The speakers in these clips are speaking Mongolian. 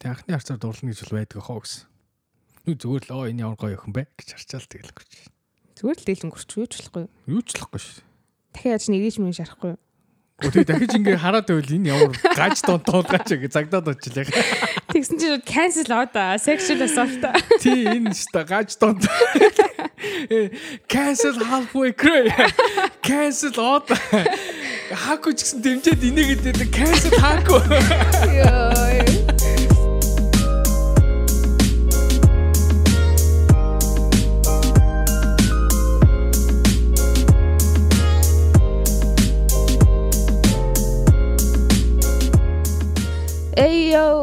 Тэг анхны харцаар дурлна гэж бол байдаг хоо гэсэн. Нүг зүгээр л оо энэ ямар гоё охин бэ гэж харчаал тэгэл өнгөрч. Зүгээр л дийлэн гөрч юу ч болохгүй. Юу ч болохгүй шүү. Дахиад яаж нэрийж мэн шарахгүй. Өө тэг дахиж ингээ хараад байвал энэ ямар гаж донтоолгаач гэж загдаад очлаа. Тэгсэн чинь cancel одоо sexual assault. Тий энэ шүү дээ гаж донт. Cancel halfway cry. Cancel од. Хаагүй ч гэсэн дэмжээд инээгээд cancel хаагүй. Йой.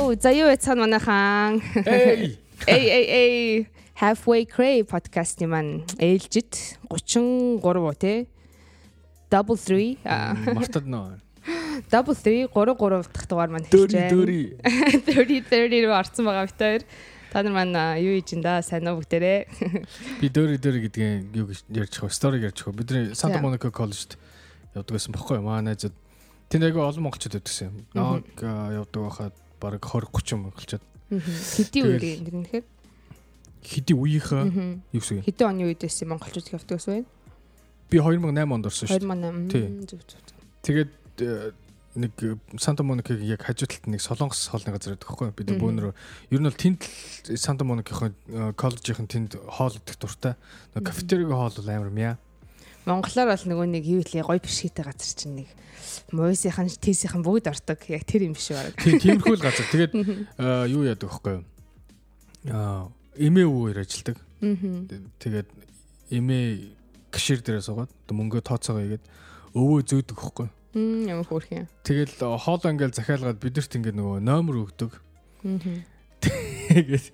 Эй ёо, за юу яцхан манайхан. Эй. Эй эй эй Halfway Cray подкастны маань ээлжид 33 уу те. Double 3 Мартад нөө. Double 3 3 3 дахь дугаар маань Дөри хэлж дөри. 30 30 руу орсон байгаа бит хоёр. Та нар маань юу хийж ин да сайн уу бүгдээрээ. Би дөри дөри гэдгийг юу гэж ярьж байгаа стори ярьж байгаа. Бидний За. Моника коллежд явдаг гэсэн бохгүй маа найзууд. Тэнд айгүй олон монголчууд байдагсан юм. Ног явдаг байхад бараг 20 30 монголчууд. Хэдий үеийн гэнэ нэхэр. Хэдий үеийнхээ юу гэсэн. Хэдэн оны үед байсан монголчууд явдаг гэсэн юм. Би 2008 онд орсон шүү дээ. 2008. Тий. Мм, Зүг зүг. зүг. Тэгээд э, нэг э, Санта Моникийг яг хажуу талд нэг солонгос хоолны газар байдаг хгүй бид бөөнөр ер нь бол тэнд Санта Моникийн коллежийн тэнд хоол идэх дуртай Мгм. кафетеригийн хоол бол амар мя Монголоор бол нөгөө нэг юу илээ гой бишгээтэй газар чинь нэг муйсийнхан тийсийнхан бүгд ордог. Яг тэр юм биш баг. тий тиймэрхүү л газар. Тэгээд юу яадаг хгүй аа эмээ өвөр ажилдаг тэгээд эмээ кашир дээрээ суугаад мөнгөө тооцоогоо игээд өвөө зөөдөг хгүй Мм ямар хөөрх юм. тэгэл хоолоо ингээл захиалгаад бидэрт ингээд нөгөө номер өгдөг. Тэгээд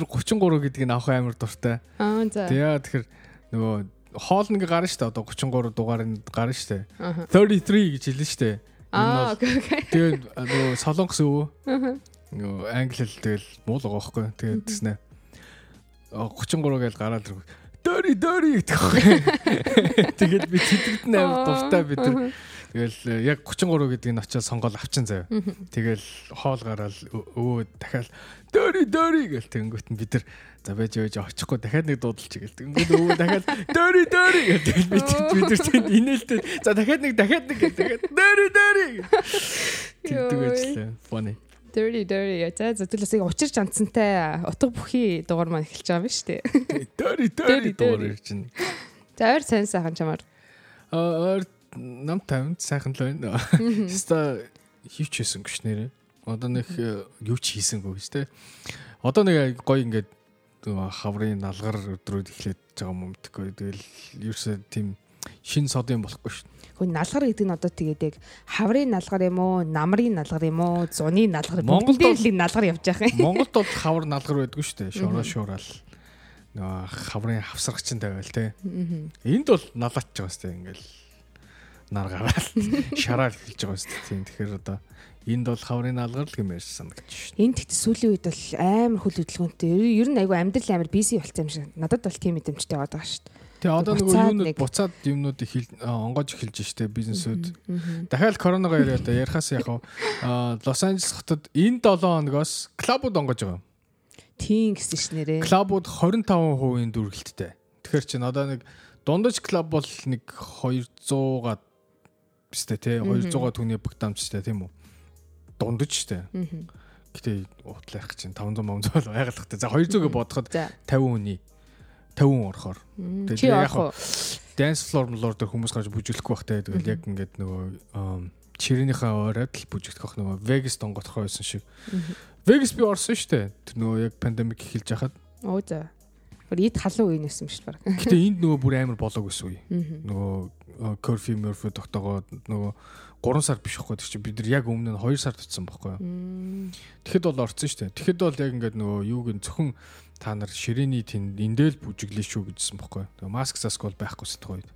нар 33 гэдгийг авах амар дуртай. Аа за. Тэгээ тэгэхээр нөгөө хоол нэг гарна штэ одоо 33 дугаар нь гарна штэ. Аха. 33 гэж хэлнэ штэ. Аа окей окей. Тэгээд нөгөө солонгос өвөө нөгөө англи хэл тэгэл муу л байгаа байхгүй. Тэгээд тэснэ. 33 гэж гараад ирв. Дөри дөри гэдэг. Тэгээд би тэтгэд нь амар дуртай бид нар. Тэгэл э, яг 33 гэдгийг нь очиад сонгоод авчин заяа. Тэгэл хоол гараал ө- өвөө дахиад дөри дөри гэл тэнгүүт нь бид нар за байж байж очихгүй дахиад нэг дуудалч гэл тэнгүүт өвөө дахиад дөри дөри гэл тэгэл бид бид нар тэнд инээлтэй за дахиад нэг дахиад нэг гэл дахиад дөри дөри Йой. ажлаа funny Dirty dirty. За зөвлөс яг учир чанцантай утга бүхий дугаар маань эхэлж байгаа юм шүү дээ. Дөри, дөри дөри. дуур чинь За ойр сайн сайхан чамаар. аа нам тавинд сайхан л байна Ста хийч хийсэн гэж нэрээ. Одоо нэг э, юу ч хийсэнгүй гэж те. Одоо нэг гоё ингээд хаврын налгар өдрүүд эхлээд байгаа юм мэдхгүй. Тэгэл ерөөсөө тийм шин содын болохгүй шүү. Хөө налгар гэдэг нь одоо тэгээд яг хаврын налгар юм уу, намрын налгар юм уу, зуны налгар Монголд бүгд л налгар явж байгаа юм. Монголд бол хавар налгар байдгүй шүү дээ. Шороо шуурал нөгөө хаврын хавсаргачин тавиал те. Энд бол налаач байгаа сте ингээл нар гараал шараар хэлж байгаа сте. Тийм тэгэхээр одоо энд бол хаврын налгар л гэмээр санагдаж шүү. Энд тэгт сүүлийн үед бол амар хөл хөдөлгөөнтэй. Ер нь айгүй амьдрал амар биси болцсон юм шиг. Надад бол тийм мэдрэмжтэй байгаа даа шүү Тэгээ одоо нөгөө юунууд буцаад юмнуудыг хил аа, онгоож эхэлж штэ бизнесүүд. дээ. Дахиад коронавиго яриа одоо ярихаас яг Лос Анжелес хотод энэ 7 хоногоос клабууд онгоож байгаа. Тийм гэсэн ш нэрээ. Клабууд 25% дүргэлттэй. Тэгэхээр чинь одоо нэг дундаж клаб бол нэг 200-га бистэ тий 200-га түүний багтаамжтай тийм үү. Дундаж штэ. Мгм. Гэтэ утлах чинь 500 500 бол байгалахтай. За 200-г бодоход За. 50 хүний 50 хүн орохоор Тэгээд яг dance floor млоор дээр хүмүүс гарч бүжиглэхгүй бахтай. Тэгэл яг ингээд нөгөө ам, чирэнийхээ оройд л бүжигдэх бах нөгөө Vegas донготхоо байсан шиг. Vegas би орсон дээ. Тэр нөгөө яг пандемик эхэлж хахад. Оо за. Гэр ид халуун үе нэсэн дээ баг. Гэтэ энд нөгөө бүр амар болоог гэсэн үе. Нөгөө curfew murphy тогтоогоод нөгөө 3 сар биш байхгүй тэр чинь бид нар яг өмнө нь 2 сард утсан байхгүй юу. Тэгэхэд бол орсон шүү дээ. Тэгэхэд бол яг ингээд нөгөө юуг нь зөвхөн та нар ширээний тэнд эндэл бүжиглээ шүү гэжсэн байхгүй юу. Тэгээ маск заск бол байхгүй сэтгэх үед.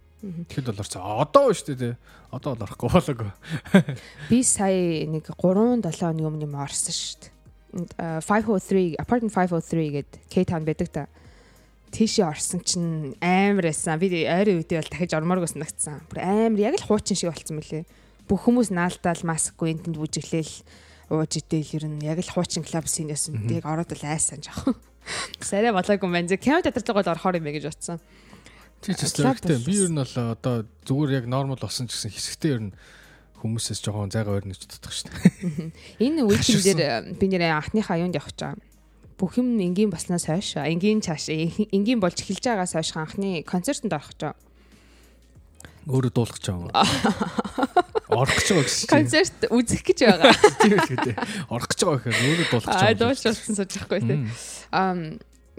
Тэгэхэд бол орсон. Одоо шүү дээ. Одоо бол орохгүй болоогүй. Би сая нэг 3 7 оны өмнө юм орсон шүү дээ. Энд, а, 503 apartment 503 гэдэг K-town байдаг та. Тийшээ орсон чинь амар байсан. Би ойрын үедээ бол дахиж ормооргоос нагцсан. Бүр амар яг л хуучин шиг болцсон мөлий. Бүх хүмүүс наалтаал маскгүй энтэнд бүжиглээл ууж идэл ер нь яг л хуучин клуб синээс нь яг ороод л айсан жоох. Сарай болоогүй юм байна. Кино театрт л орохоор юм бэ гэж бодсон. Тий ч гэсэн би ер нь бол одоо зүгээр яг нормал болсон ч гэсэн хэсэгтээ ер нь хүмүүсээс жоохон зайгаа ойрнож татах шүү дээ. Энэ үеийн дээр би нэр анхныхаа юунд явах гэж байгаа бүх юм энгийн болсноос хойш энгийн цааш энгийн болж эхэлж байгаас хойш анхны концертанд орох гэж байгаа. Өөрөө дуулах гэж байгаа. Орох гэж байгаа гэсэн чинь. Концерт үзэх гэж байгаа. Тийм шүү дээ. Орох гэж байгаа гэхээр өөрөө дуулах гэж байгаа. Аа дуулж болсон сууж байхгүй тийм. Аа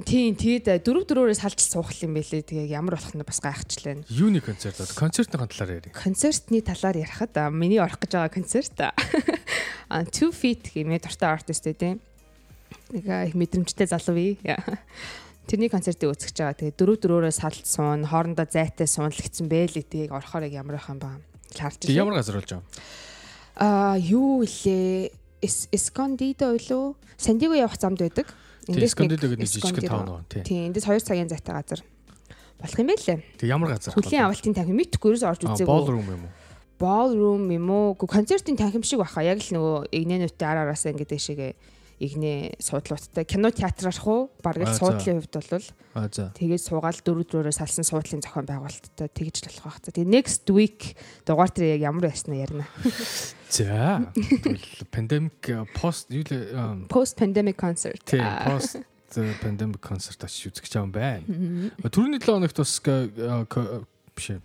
Тийм тэгээд дөрөв дөрөөрөөс салж суух юм бэлээ. Тэгээ ямар болох нь бас гайхчихлаа. Юуны концерт одоо концертын талаар ярив. Концертны талаар ярихад миний орох гэж байгаа концерт 2 feet гэмээр дуртай артист үү тийм. Нэг мэдрэмжтэй залуу бий. Тэрний концертыг үзэж байгаа. Тэгээ дөрөв дөрөөрөө салж суун, хоорондоо зайтай сууналгдсан бэлээ. Тэгээ орохоор ямар байх юм ба. Харж. Ямар газар болж байгаа? Аа юу илээ? Эскондидо үлээ? Сандиго явах замд байдаг. Эндээс Скандид гэдэг нэг жижиг таун нөө тий. Тий, эндээс 2 цагийн зайтай газар болох юм байлээ. Тэг ямар газар? Хөлийн авалтын танхим мэдхгүй ерөөс орж үзээгүй. Ballroom юм уу? Ballroom юм уу? Концертын танхим шиг баха. Яг л нөгөө игнэнүүтээ араараасаа ингээд дэшегээ игнэ суудлуудтай кино театраарх уу бараг суудлын хувьд бол тэгээд суугаал дөрөв дөрөөрөө салсан суудлын зохион байгуулалттай тэгж л болох байх. Тэгээд next week дугаар дээр яг ямар яснаа ярина. За pandemic post юу л post pandemic concert. Post pandemic concert очиж үзэх гэж байгаа юм байна. Түрүүний 7 хоногт бас биш ээ.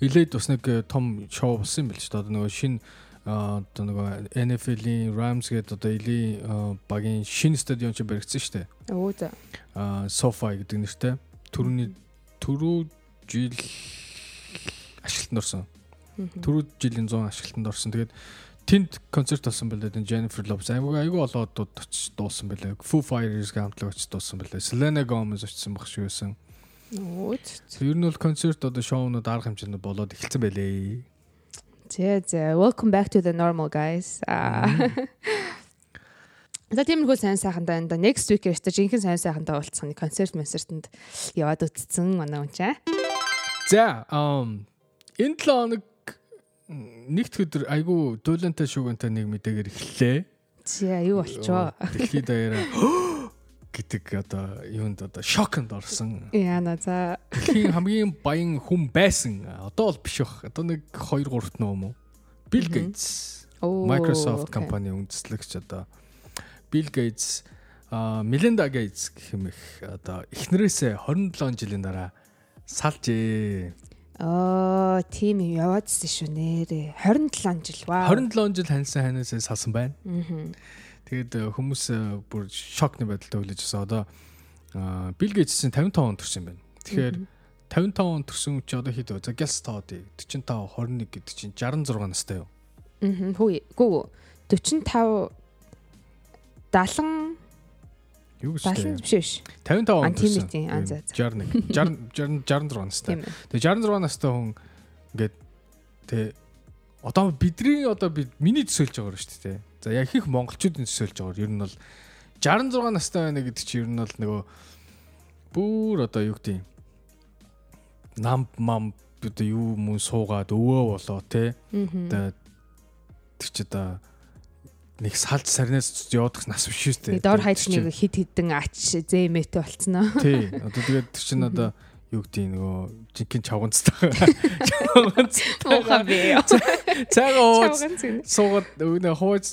Илээд бас нэг том шоу болсон юм байл ч одоо нөгөө шинэ одоо нөгөө NFL-ийн Rams гэдэг одоо элийн багийн шинэ стадион ч баригдсан шүү дээ. Өө за. Аа SoFi гэдэг нэртэй. Төрөний түрүү жил ашиглалтанд орсон. Түрүү жилийн 100 ашиглалтанд орсон. Тэгээд тэнд концерт болсон байлээ. Den Jennifer Lopez айгүй айгүй олоодууд очиж дуусан байлээ. Foo Fighters-ийн хамтлаг очиж дуусан байлээ. Selena Gomez очсон баг байсан. Өө. Ер нь бол концерт одоо шоунууд арга хэмжээнд болоод эхэлсэн байлээ. За за welcome back to the normal guys. За тиймэрхүү сайн сайхантай энэ next week эртээ жинхэнэ сайн сайхантай уулзсан концерт концертанд яваад үтцсэн манай үнчээ. За um энэ 7 хоног нэгд өдөр айгүй дуулантай шүүгэнтэй нэг мэдээгээр эхэллээ. За юу болчихоо. Дэлхийд даяараа гэдэг одоо юунд одоо шоконд орсон. Яна за. Дэлхийн хамгийн баян хүн байсан. Одоо бол биш бах. Одоо нэг 2 3-т нөө юм уу? Bill Gates. Microsoft компани үндэслэгч одоо Bill Gates Melinda Gates гэх юм их одоо эхнэрээсээ 27 жилийн дараа салжээ. Аа, тийм яваадсэн шүү нэрээ. 27 жил. Вау. 27 жил ханьсан ханьсаа салсан байна. Аа. Тэгээд э, хүмүүс э, бүр шокны байдалтай хүлээж авсан. Одоо Bill Gates-ийн 55 он төрсэн юм байна. Тэгэхээр 55 он төрсөн чи одоо хэд вэ? За guess тоод 45 21 гэдэг чинь 66 настай юу? Аа. Хүү. Гүү. 45 70 Юу гэж вэ? Биш биш. 55 он төрсэн. 61 60 60 66 настай. Тэгээ 66 настай хүн ингээд тэгээ одоо бидний одоо бид миний төсөөлж байгаа шүү дээ. За яг их монголчуудын төсөөлж байгаа. Ер нь бол 66 настай байна гэдэг чинь ер нь бол нөгөө бүр одоо юу гэдэг нам мам одоо юу мөн суугаад өвөө болоо те. Одоо тэр чи одоо нэг салж сарнаас явах нас биш шүү дээ. Дор хайч нэг хит хитэн ач зэмэтэй болцсноо. Тий. Одоо тэгээд тэр чинь одоо юу гэдэг нөгөө жинхэнэ чавганцтай. Чавганцтай. Муухай би. Цайгаа ууж суугаад өгнө хууж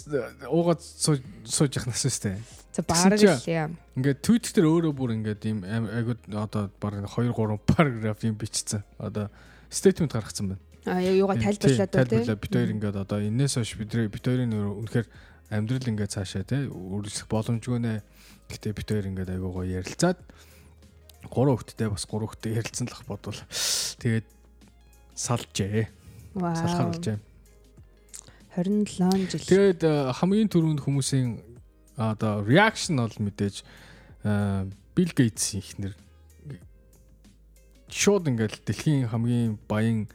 уугаад сууж явах нас үстэй. За баг л юм. Ингээд твит дээр өөрөө бүр ингээд ийм айгуу одоо баг 2 3 параграф юм бичсэн. Одоо стейтмент гаргацсан байна. А юугаа тайлбарлаад тийм. Тайлбарлаа бид хоёр ингээд одоо энэс хойш бид бид хоёрын үнэхээр амьдрал ингээд цаашаа тийм үргэлжлэх боломжгүй нэ. Гэтэ бид хоёр ингээд айгуу гоё ярилцаад гурван хүүхэдтэй бас гурван хүүхэдтэй ярилцсан л ах бодвол тэгээд салжээ. Салахаар болжээ. 27 жил. Тэгээд э, хамгийн түрүүнд хүмүүсийн одоо reaction бол мэдээж Bill Gates-ийн ихнэр шууд ингээл дэлхийн хамгийн баян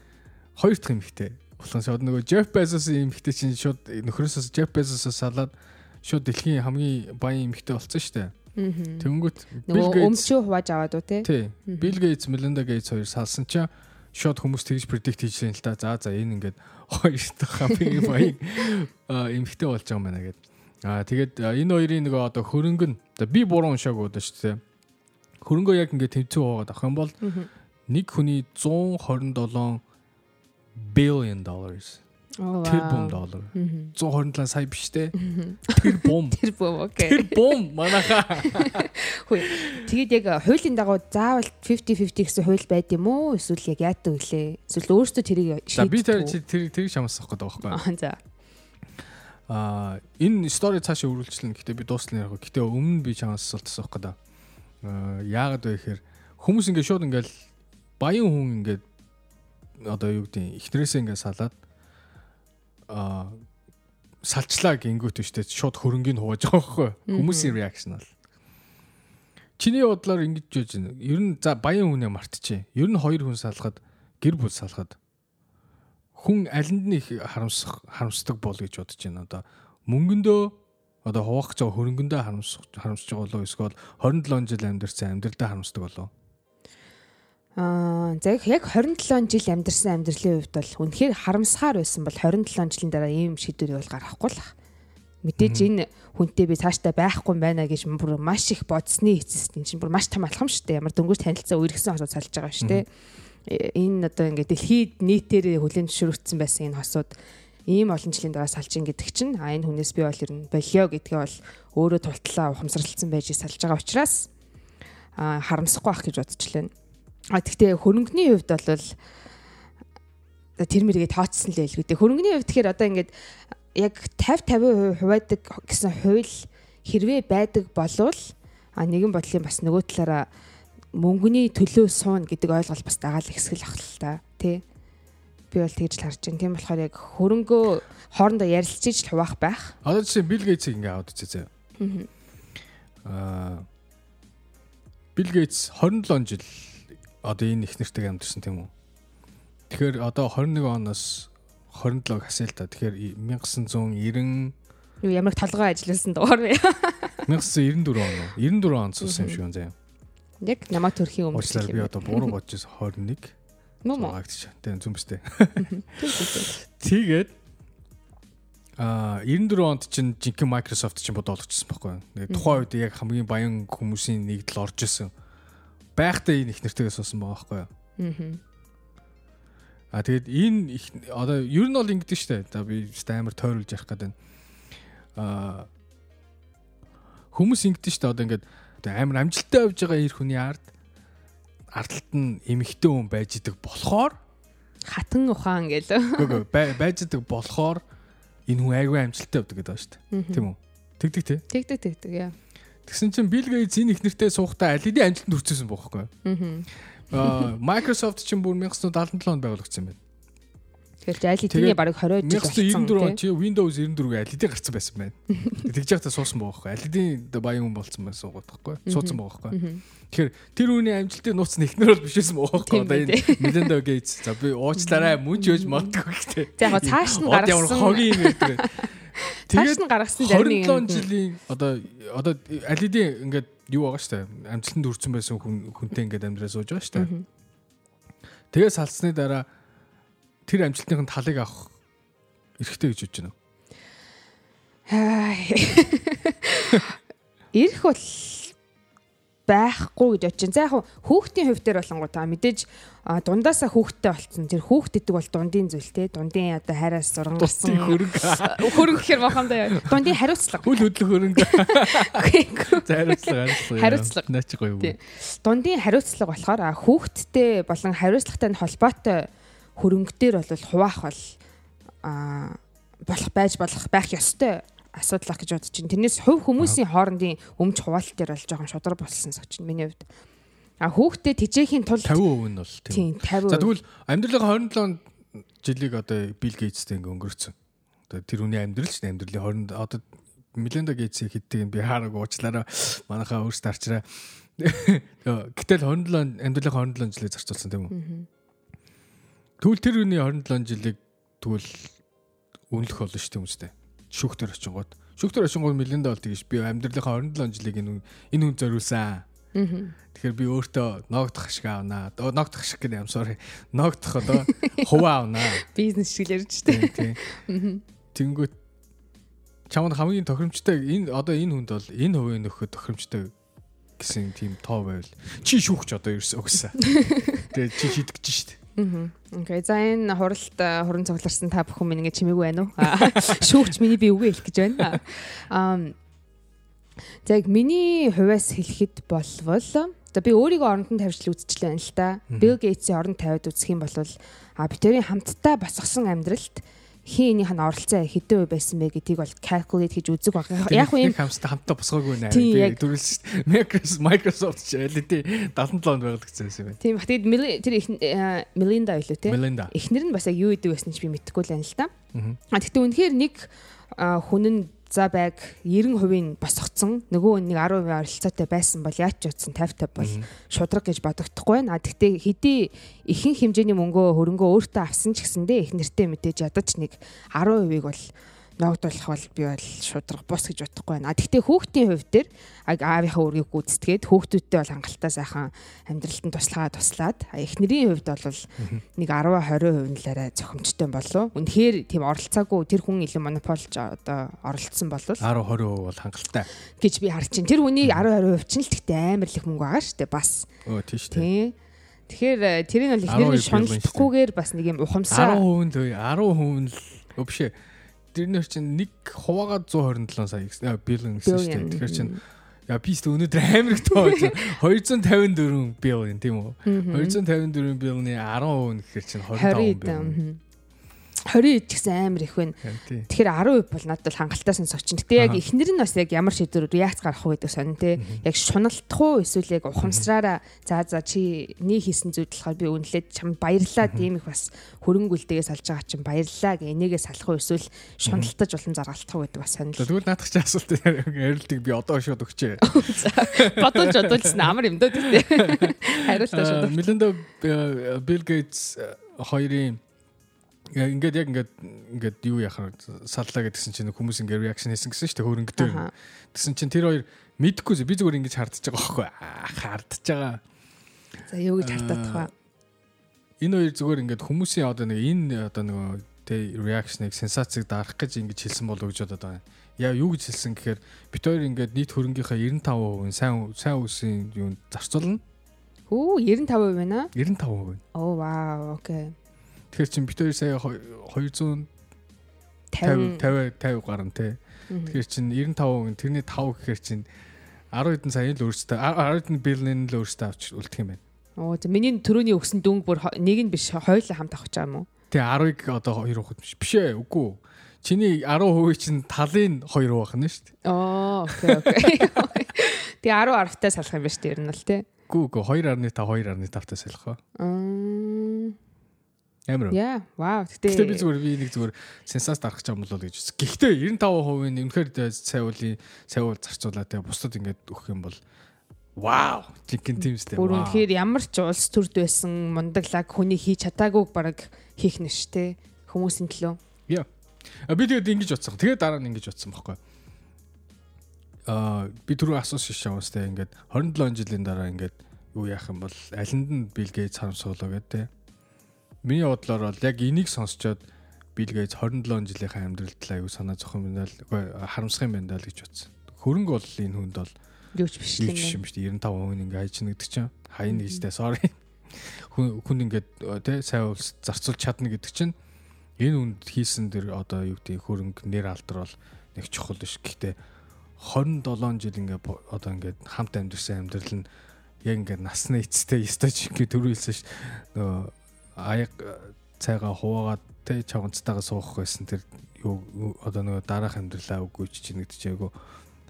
хоёр дахь эмэгтэй болсон шууд нөгөө Jeff Bezos-ийн эмэгтэй чинь шууд нөхрөөсөө Jeff Bezos-оос салаад шууд дэлхийн хамгийн баян эмэгтэй болсон шүү дээ. Тэнгүүт Gates өмчөө хувааж аваад уу те? Тий. Bill Gates, Melinda Gates хоёр салсан чинь шууд хүмүүс тэгж predict хийж л та. За за энэ ингээд хоёр дахь хамгийн баян эмхтэй болж байгаа юм байна гэд. Аа тэгээд энэ хоёрын нөгөө одоо хөрөнгө нь би буруу уншаагүй удаа шүү дээ. Хөрөнгөө яг ингээд тэмцүү хаагаад авах юм бол нэг хүний 127 billion dollars Тэр бум доллар. 127 сая биш те. Тэр бум. Тэр бум окей. Тэр бум манаха. Хөөе. Тэгээд яг хуулийн дагуу заавал 50-50 гэсэн хууль байд юм уу? Эсвэл яг яадаг вүлээ? Эсвэл өөрөөсөө тэрийг шийдэх. Би тэр тэр тэр шамсах гэдэг байхгүй. За. Аа энэ стори цаашаа үргэлжлэнэ. Гэтэ би дуусна яг. Гэтэ өмнө би чамаас асуултсан байхгүй да. Аа яагаад вэ гэхээр хүмүүс ингээд шууд ингээд баян хүн ингээд одоо юу гэдэг ихнэрээсээ ингээд салаад салчлаа гингүүт өштэй шууд хөрөнгийг хувааж байгаа байхгүй. Хүмүүсийн реакшн бол. Чиний бодлоор ингэж жиж байна. Ер нь за баян хүнээ мартчихэ. Ер нь хоёр хүн салахад гэр бүл салахад хүн алинд нь их харамсах харамсдаг бол гэж бодож байна. Одоо мөнгөндөө одоо хуваах гэж хөрөнгөндөө харамсах харамсаж байгаа болоо эсвэл 27 жил амьдэрсэн амьдралдаа харамсдаг болоо Аа за яг 27 жил амьдарсан амьдралын хувьд бол үнэхээр харамсахаар байсан бол 27 жилийн дараа ийм шийдвэрийг бол гаргахгүй л ах. Мэдээж энэ хүнтэй би цаашдаа байхгүй байна гэж бүр маш их бодсны эцэст энэ чинь бүр маш том алхам шүү дээ. Ямар дөнгөж танилцаа үргэлжсэн хосууд салж байгаа шүү дээ. Энэ одоо ингээд дэлхийд нийтээр хүлэн зөвшөөрөгдсөн байсан энэ хосууд ийм олон жилийн дараа салж ин гэдэг чинь а энэ хүнээс би бол ер нь болио гэдгээ бол өөрөө тултлаа ухамсарлцсан байж салж байгаа учраас а харамсахгүй ах гэж бодчихлээ. А тэгтээ хөрөнгөний хувьд бол тэр мэргээ тооцсон л байлгүй. Хөрөнгөний хувьд тэгэхээр одоо ингээд яг 50 50% хуваадаг гэсэн хууль хэрвээ байдаг болвол а нэгэн бодлын бас нөгөө талаараа мөнгөний төлөө суун гэдэг ойлголт бас дагаал ихсгэл ах л та тий би бол тэгж л харж байна. Тийм болохоор яг хөрөнгөө хоорондоо ярилцж л хуваах байх. Одоо жишээ Билл Гейтсийг ингээ аваад үзье. Аа Билл Гейтс 27 жил одоо энэ их нэртэйг амьдэрсэн тийм үү. Тэгэхээр одоо 21 оноос 27 хасаа л та. Тэгэхээр 1990 юу ямар толгой ажилласан дугаар вэ? 1994 он уу? 94 он цусан юм шиг байна заяа. Яг намайг төрхийн өмнө. Уучлаарай би одоо буруу бодож 21. Мөн мөн. Тийм зүмстэй. Тэгээд а 94 онд чинь жинхэнэ Microsoft чинь бодоолгочсон байхгүй. Тухайн үед яг хамгийн баян хүмүүсийн нэгдэл орж исэн байхдаа энэ их нэртэйгээ суусан байгаа байхгүй юу. Аа. А тэгээд энэ их одоо ер нь бол ингэдэж штэ. За би амар тойруулж ярих гэдэг. Аа хүмүүс ингэдэж штэ одоо ингээд амар амжилттай явж байгаа ир хүний ард ардталт нь эмэгтэй хүн байж идэг болохоор хатан ухаан гэлөө. Байж идэг болохоор энэ хүн айгүй амжилттай явдаг гэдэг ба штэ. Тийм үү? Тэгдэг те. Тэгдэг тэгдэг яа. Тэгсэн чинь Bill Gates энэ их нэртэй суухдаа аль хэдийн амжилтанд хүрчихсэн бохоггүй. Аа Microsoft чинь бүр 1977 онд байгуулагдсан юм байна. Тэгэхээр аль хэдийн бараг 20 жил болсон. 1994 он чи Windows 94-г аль хэдийн гарцсан байсан байна. Тэгж яхад суусан бохоггүй. Аль хэдийн баян хүн болсон байсан суугаадахгүй. Суудсан бохоггүй. Тэгэхээр тэр үний амжилтын нууц нь ихнэр бол биш байсан бохоггүй. Одоо энэ Melinda Gates за би уучлаарай мөн ч өж магадгүй гэхдээ. За яг цааш нь гарсан. Ямар хогийн юм гэдэг. Тэгээд нь гаргасан зарим 27 жилийн одоо одоо алидийн ингээд юу байгаа штэ амжилтанд хүрсэн байсан хүн хүнтэй ингээд амьдраа сууж байгаа штэ. Тэгээд салцсны дараа тэр амжилтныхын талыг авах эрхтэй гэж бодож байна. Ирэх бол байхгүй гэж бодож байна. За яг хүүхдийн хувь дээр болонгоо мэдээж дундаасаа хүүхдтэй болцсон. Тэр хүүхд гэдэг бол дундын зүйл те. Дундын одоо хайраас зургангасан хөрөнгө. Хөрөнгө гэхэр мохондоо дундын хариуцлага. Хөл хөдлөх хөрөнгө. За хариуцлага хариуцлага. Наач гоё юу. Дундын хариуцлага болохоор хүүхдтэй болон хариуцлагатай холбоотой хөрөнгө дээр бол хуваах бол а болох байж болох байх ёстой асуудал ах гэж бодож байна. Тэрнээс хувь хүмүүсийн хоорондын өмч хуваалт дээр бол жоохон шудраг болсон согч миний хувьд. А хүүхдээ тижээхийн тулд 50% нь бол тийм 50%. За тэгвэл амьдралын 27 жилиг одоо Билл Гейтстэй ингээ өнгөрцөн. Одоо тэр хүний амьдрал ч амьдралын 20 одоо Меленда Гейтсийг хэддэг би хаараг уучлаарай. Манайхаа өөрсдөө арчраа. Гэтэл 27 амьдралын 27 жилийг зарцуулсан тийм үү? Тэгвэл тэр хүний 27 жилиг тэгвэл үнэлэх болно шүү дээ шүүхтэр очингууд шүүхтэр очингууд Мелинда бол тэгэж би амьдралынхаа 27 жилиг энэ энэ хүн зориулсан Тэгэхээр би өөртөө ногдох шиг аавнаа. Ногдох шиг гэдэг юм sorry. Ногдох одоо хуваа аавнаа. Бизнес шиг л ярьж штэ. Тэнгүүт чамд хамгийн тохиромжтой энэ одоо энэ хүнд бол энэ хувийн нөхөд тохиромжтой гэсэн тийм тоо байвал чи шүүхч одоо ерөөсөө өгсөн. Тэгээ чи шийдэж штэ. Окей. За энэ хуралд хуран цугларсан та бүхэн минь ингэ чимээгүй байна уу? Шүүгч миний би үгүй хэлэх гэж байна. Аа. За яг миний хувьас хэлэхэд болвол за би өөрийгөө оронд нь тавьжл үзчихлээ л да. Bill Gates-ийн оронд тавиад үзэх юм бол а битэрийн хамтдаа босгосон амьдралд хин энийх нь оролцоо хэдэн үе байсан бэ гэдгийг бол calculate хийж үзэг баг. Яг юм хамстай хамтаа босгоогүй нэ. Би дөрүүлсэн Microsoft ч LED 77 онд байгуулагдсан юм байна. Тийм. Тэгээд тэр их Melinda байлуу те. Эхнэр нь бас яг юу идэг байсан ч би мэдэхгүй л байна л да. А тэгтээ үнэхээр нэг хүн нь за байг 90% босгоцсон нөгөө нэг 10% оролцоотой байсан бол яач ч утсан 50 50 бол шудраг гэж бодогдохгүй байна. Гэхдээ хэдий ихэнх хэмжээний мөнгөө хөрөнгөө өөртөө авсан ч гэсэндээ их нэртэй мэдээж ядаж нэг 10%ийг бол ногдуулах бол би бол шудраг бус гэж бодохгүй байна. Гэхдээ хүүхдийн хувьд дээр аавынхаа үргийг гүйцэтгээд хүүхдүүдтэй бол хангалттай сайхан амьдралд нь туслахаа туслаад эхнэрийн хувьд бол нэг 10 20% нь л арай зохимжтой болов. Үнэхээр тийм оролцоогүй тэр хүн илүү монополж одоо оролцсон болов 10 20% бол хангалттай гэж би харж чинь. Тэр хүний 10 20% чинь л тэгтээ амар их мөнгө байгаа шүү дээ бас. Өө шүү дээ. Тэгэхээр э, тэрийг бол эхнэрийн шуналдахгүйгээр бас нэг юм ухамсар 10% 10% л өбшээ тэрнэр чинь нэг хуваагаад 127 сая биллион гэсэн шүү дээ. Тэгэхээр чинь яа би ч өнөөдөр амар их тоо 254 биллион тийм үү? 254 биллионы 10% гэхээр чинь 25 биллион. 20 ч гэсэн амар их байна. Тэгэхээр 10% бол надад бол хангалттай сонсогч. Гэтэ яг эхнэр нь бас яг ямар шийдвэр реакц гаргах вэ гэдэг сонь те. Яг шуналтах уу эсвэл яг ухамсараараа за за чи нэг хийсэн зүйл болохоор би үнэлээд чам баярлаа тийм их бас хөрөнгө үлдээгээс олж байгаа чинь баярлаа гэ энийгээ салах уу эсвэл шуналтаж улам заргалтах уу гэдэг бас сонь. Тэгвэл наадах чи асуулт ярилтыг би одоо шууд өгчээ. Бодож бодуулсан амар юм дөө тийм. Хариултаа шууд. Мелинда Билл Гейтс хоёрын ингээд яг ингээд ингээд юу яхаар саллаа гэдгсэн чинь хүмүүс ингээд реакшн хийсэн гэсэн шүү дээ хөрөнгө дээр. Тэгсэн чинь тэр хоёр мэдхгүй би зүгээр ингэж хардж байгаа байхгүй хардж байгаа. За юу гэж хартаад тахаа. Энэ хоёр зүгээр ингээд хүмүүсийн одоо нэг энэ одоо нөгөө тэ реакшныг сенсацийг дарах гэж ингэж хэлсэн болов гэж бодоод байгаа. Яа юу гэж хэлсэн гэхээр бит хоёр ингээд нийт хөрөнгийнхаа 95% сайн сайн үсийн юунд зарцуулна. Оо 95% байна. 95%. Оо вау окей. Тэгэхээр чин бит хоёр сая 200 50 50 50 гарна те. Тэгэхээр чин 95% тэрний 5 гэхээр чин 10 хэдэн сая л өөртөө 10 хэдэн биллион л өөртөө авч үлдэх юм байна. Оо за миний төрөний өгсөн дүнг бүр нэг нь биш хоёулаа хамт авах гэж байгаа юм уу? Тэгээ 10-ыг одоо 2 ухад биш биш ээ үгүй. Чиний 10% чинь талын 2 байх нь шүү дээ. Оо окей окей. Тэгээ 10 10-таа салах юм ба шүү дээ ер нь л тий. Үгүй үгүй 2.5 2.5-таа салах аа. Аа Амар. Яа, вау. Гэтэ би зүгээр би нэг зүгээр сенсац дарах юм болоо гэж үзсэн. Гэхдээ 95% нь үнэхээр сая уулын сая уул зарцуулаад тэгээ бусдад ингээд өгөх юм бол вау. Жинхэнэ тимстэй. Бүр үнэхээр ямар ч улс төрд байсан мундаглаг хүний хийж чадаагүйг бараг хийх нэш те хүмүүсийн төлөө. Яа. А би тэгээд ингэж утсан. Тэгээд дараа нь ингэж утсан байхгүй. Аа би түрүү асуусан шиш яваастай ингээд 27 жилийн дараа ингээд юу яах юм бол алинд нь Билгээ цаамсуулаа гэдэг те Миний бодлоор бол яг энийг сонсчоод Билл Гейтс 27 жилийнхаа амьдралд аюу санаа зовхон юм даа үгүй харамсах юм байна даа гэж бодсон. Хөрөнгө бол энэ хүнд бол юуч биш юм шүү дээ 95% ингээ хайч нэгдэг чинь хаяа нэгжтэй sorry. Хүн хүн ингээд тий сайн улс зарцуулж чадна гэдэг чинь энэ үнд хийсэн дэр одоо юу гэдэг хөрөнгө нэр алдар бол нэг чухал биш. Гэхдээ 27 жил ингээ одоо ингээд хамт амьдэрсэн амьдрал нь яг ингээд насны эцтэй стаж ингээ төрүүлсэн ш. Нөгөө аяг цайгаа хуваагаад тэ чавганцтайгаа суух байсан тэр юу одоо нөгөө дараах амьдралаа үгүй ч чинэгдэж айгу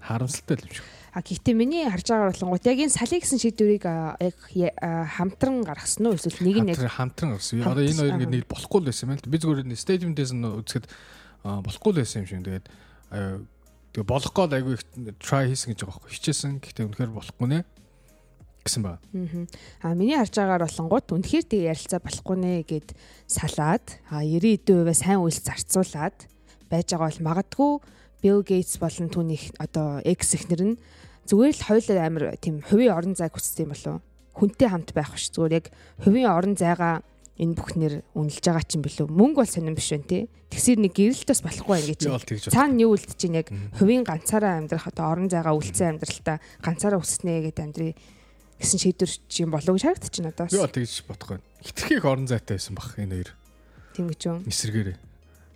харамсалтай л юм шиг. А гэхдээ миний харж байгаа болонгууд яг энэ салыг гэсэн шийдвэрийг яг хамтран гаргасан уу эсвэл нэг нь яг хамтран гаргасан. Одоо энэ хоёр ингэ нэг болохгүй л байсан юм байна. Би зүгээр стадиум дээс нь үзэхэд болохгүй л байсан юм шиг. Тэгээд тэгээ болох гол айгүй try хийсэн гэж байгаа байхгүй. Хичээсэн. Гэхдээ үнэхээр болохгүй нэ гэсэн ба. Аа миний харж байгаагаар болонгууд үнэхээр тэг ярилцаа болохгүй нэ гэд салаад а 90% сайн үйлс зарцуулаад байж байгаа бол магадгүй Bill Gates болон түүний одоо X эхнэр нь зүгээр л хоёул амар тийм хувийн орон зайг хүссэн юм болов хүнтэй хамт байх биш. Зүгээр яг хувийн орон зайгаа энэ бүхнэр үнэлж байгаа ч юм билүү? Мөнгө бол сонирн биш байна тий тэгсэр нэг гэрэлт бас болохгүй бол тэгж цаана юу үлдэж чинь яг хувийн ганцаараа амьдрах одоо орон зайгаа үлдсэн амьдралтаа ганцаараа үснэ гэдэг амьдрий гэсэн шийдвэр чинь болов гэж харагдаж байна надаас Би бол тэгж бодохгүй. Хитрхи их орон зайтай байсан бах энэ хоёр. тийм гэж юм эсэргээрээ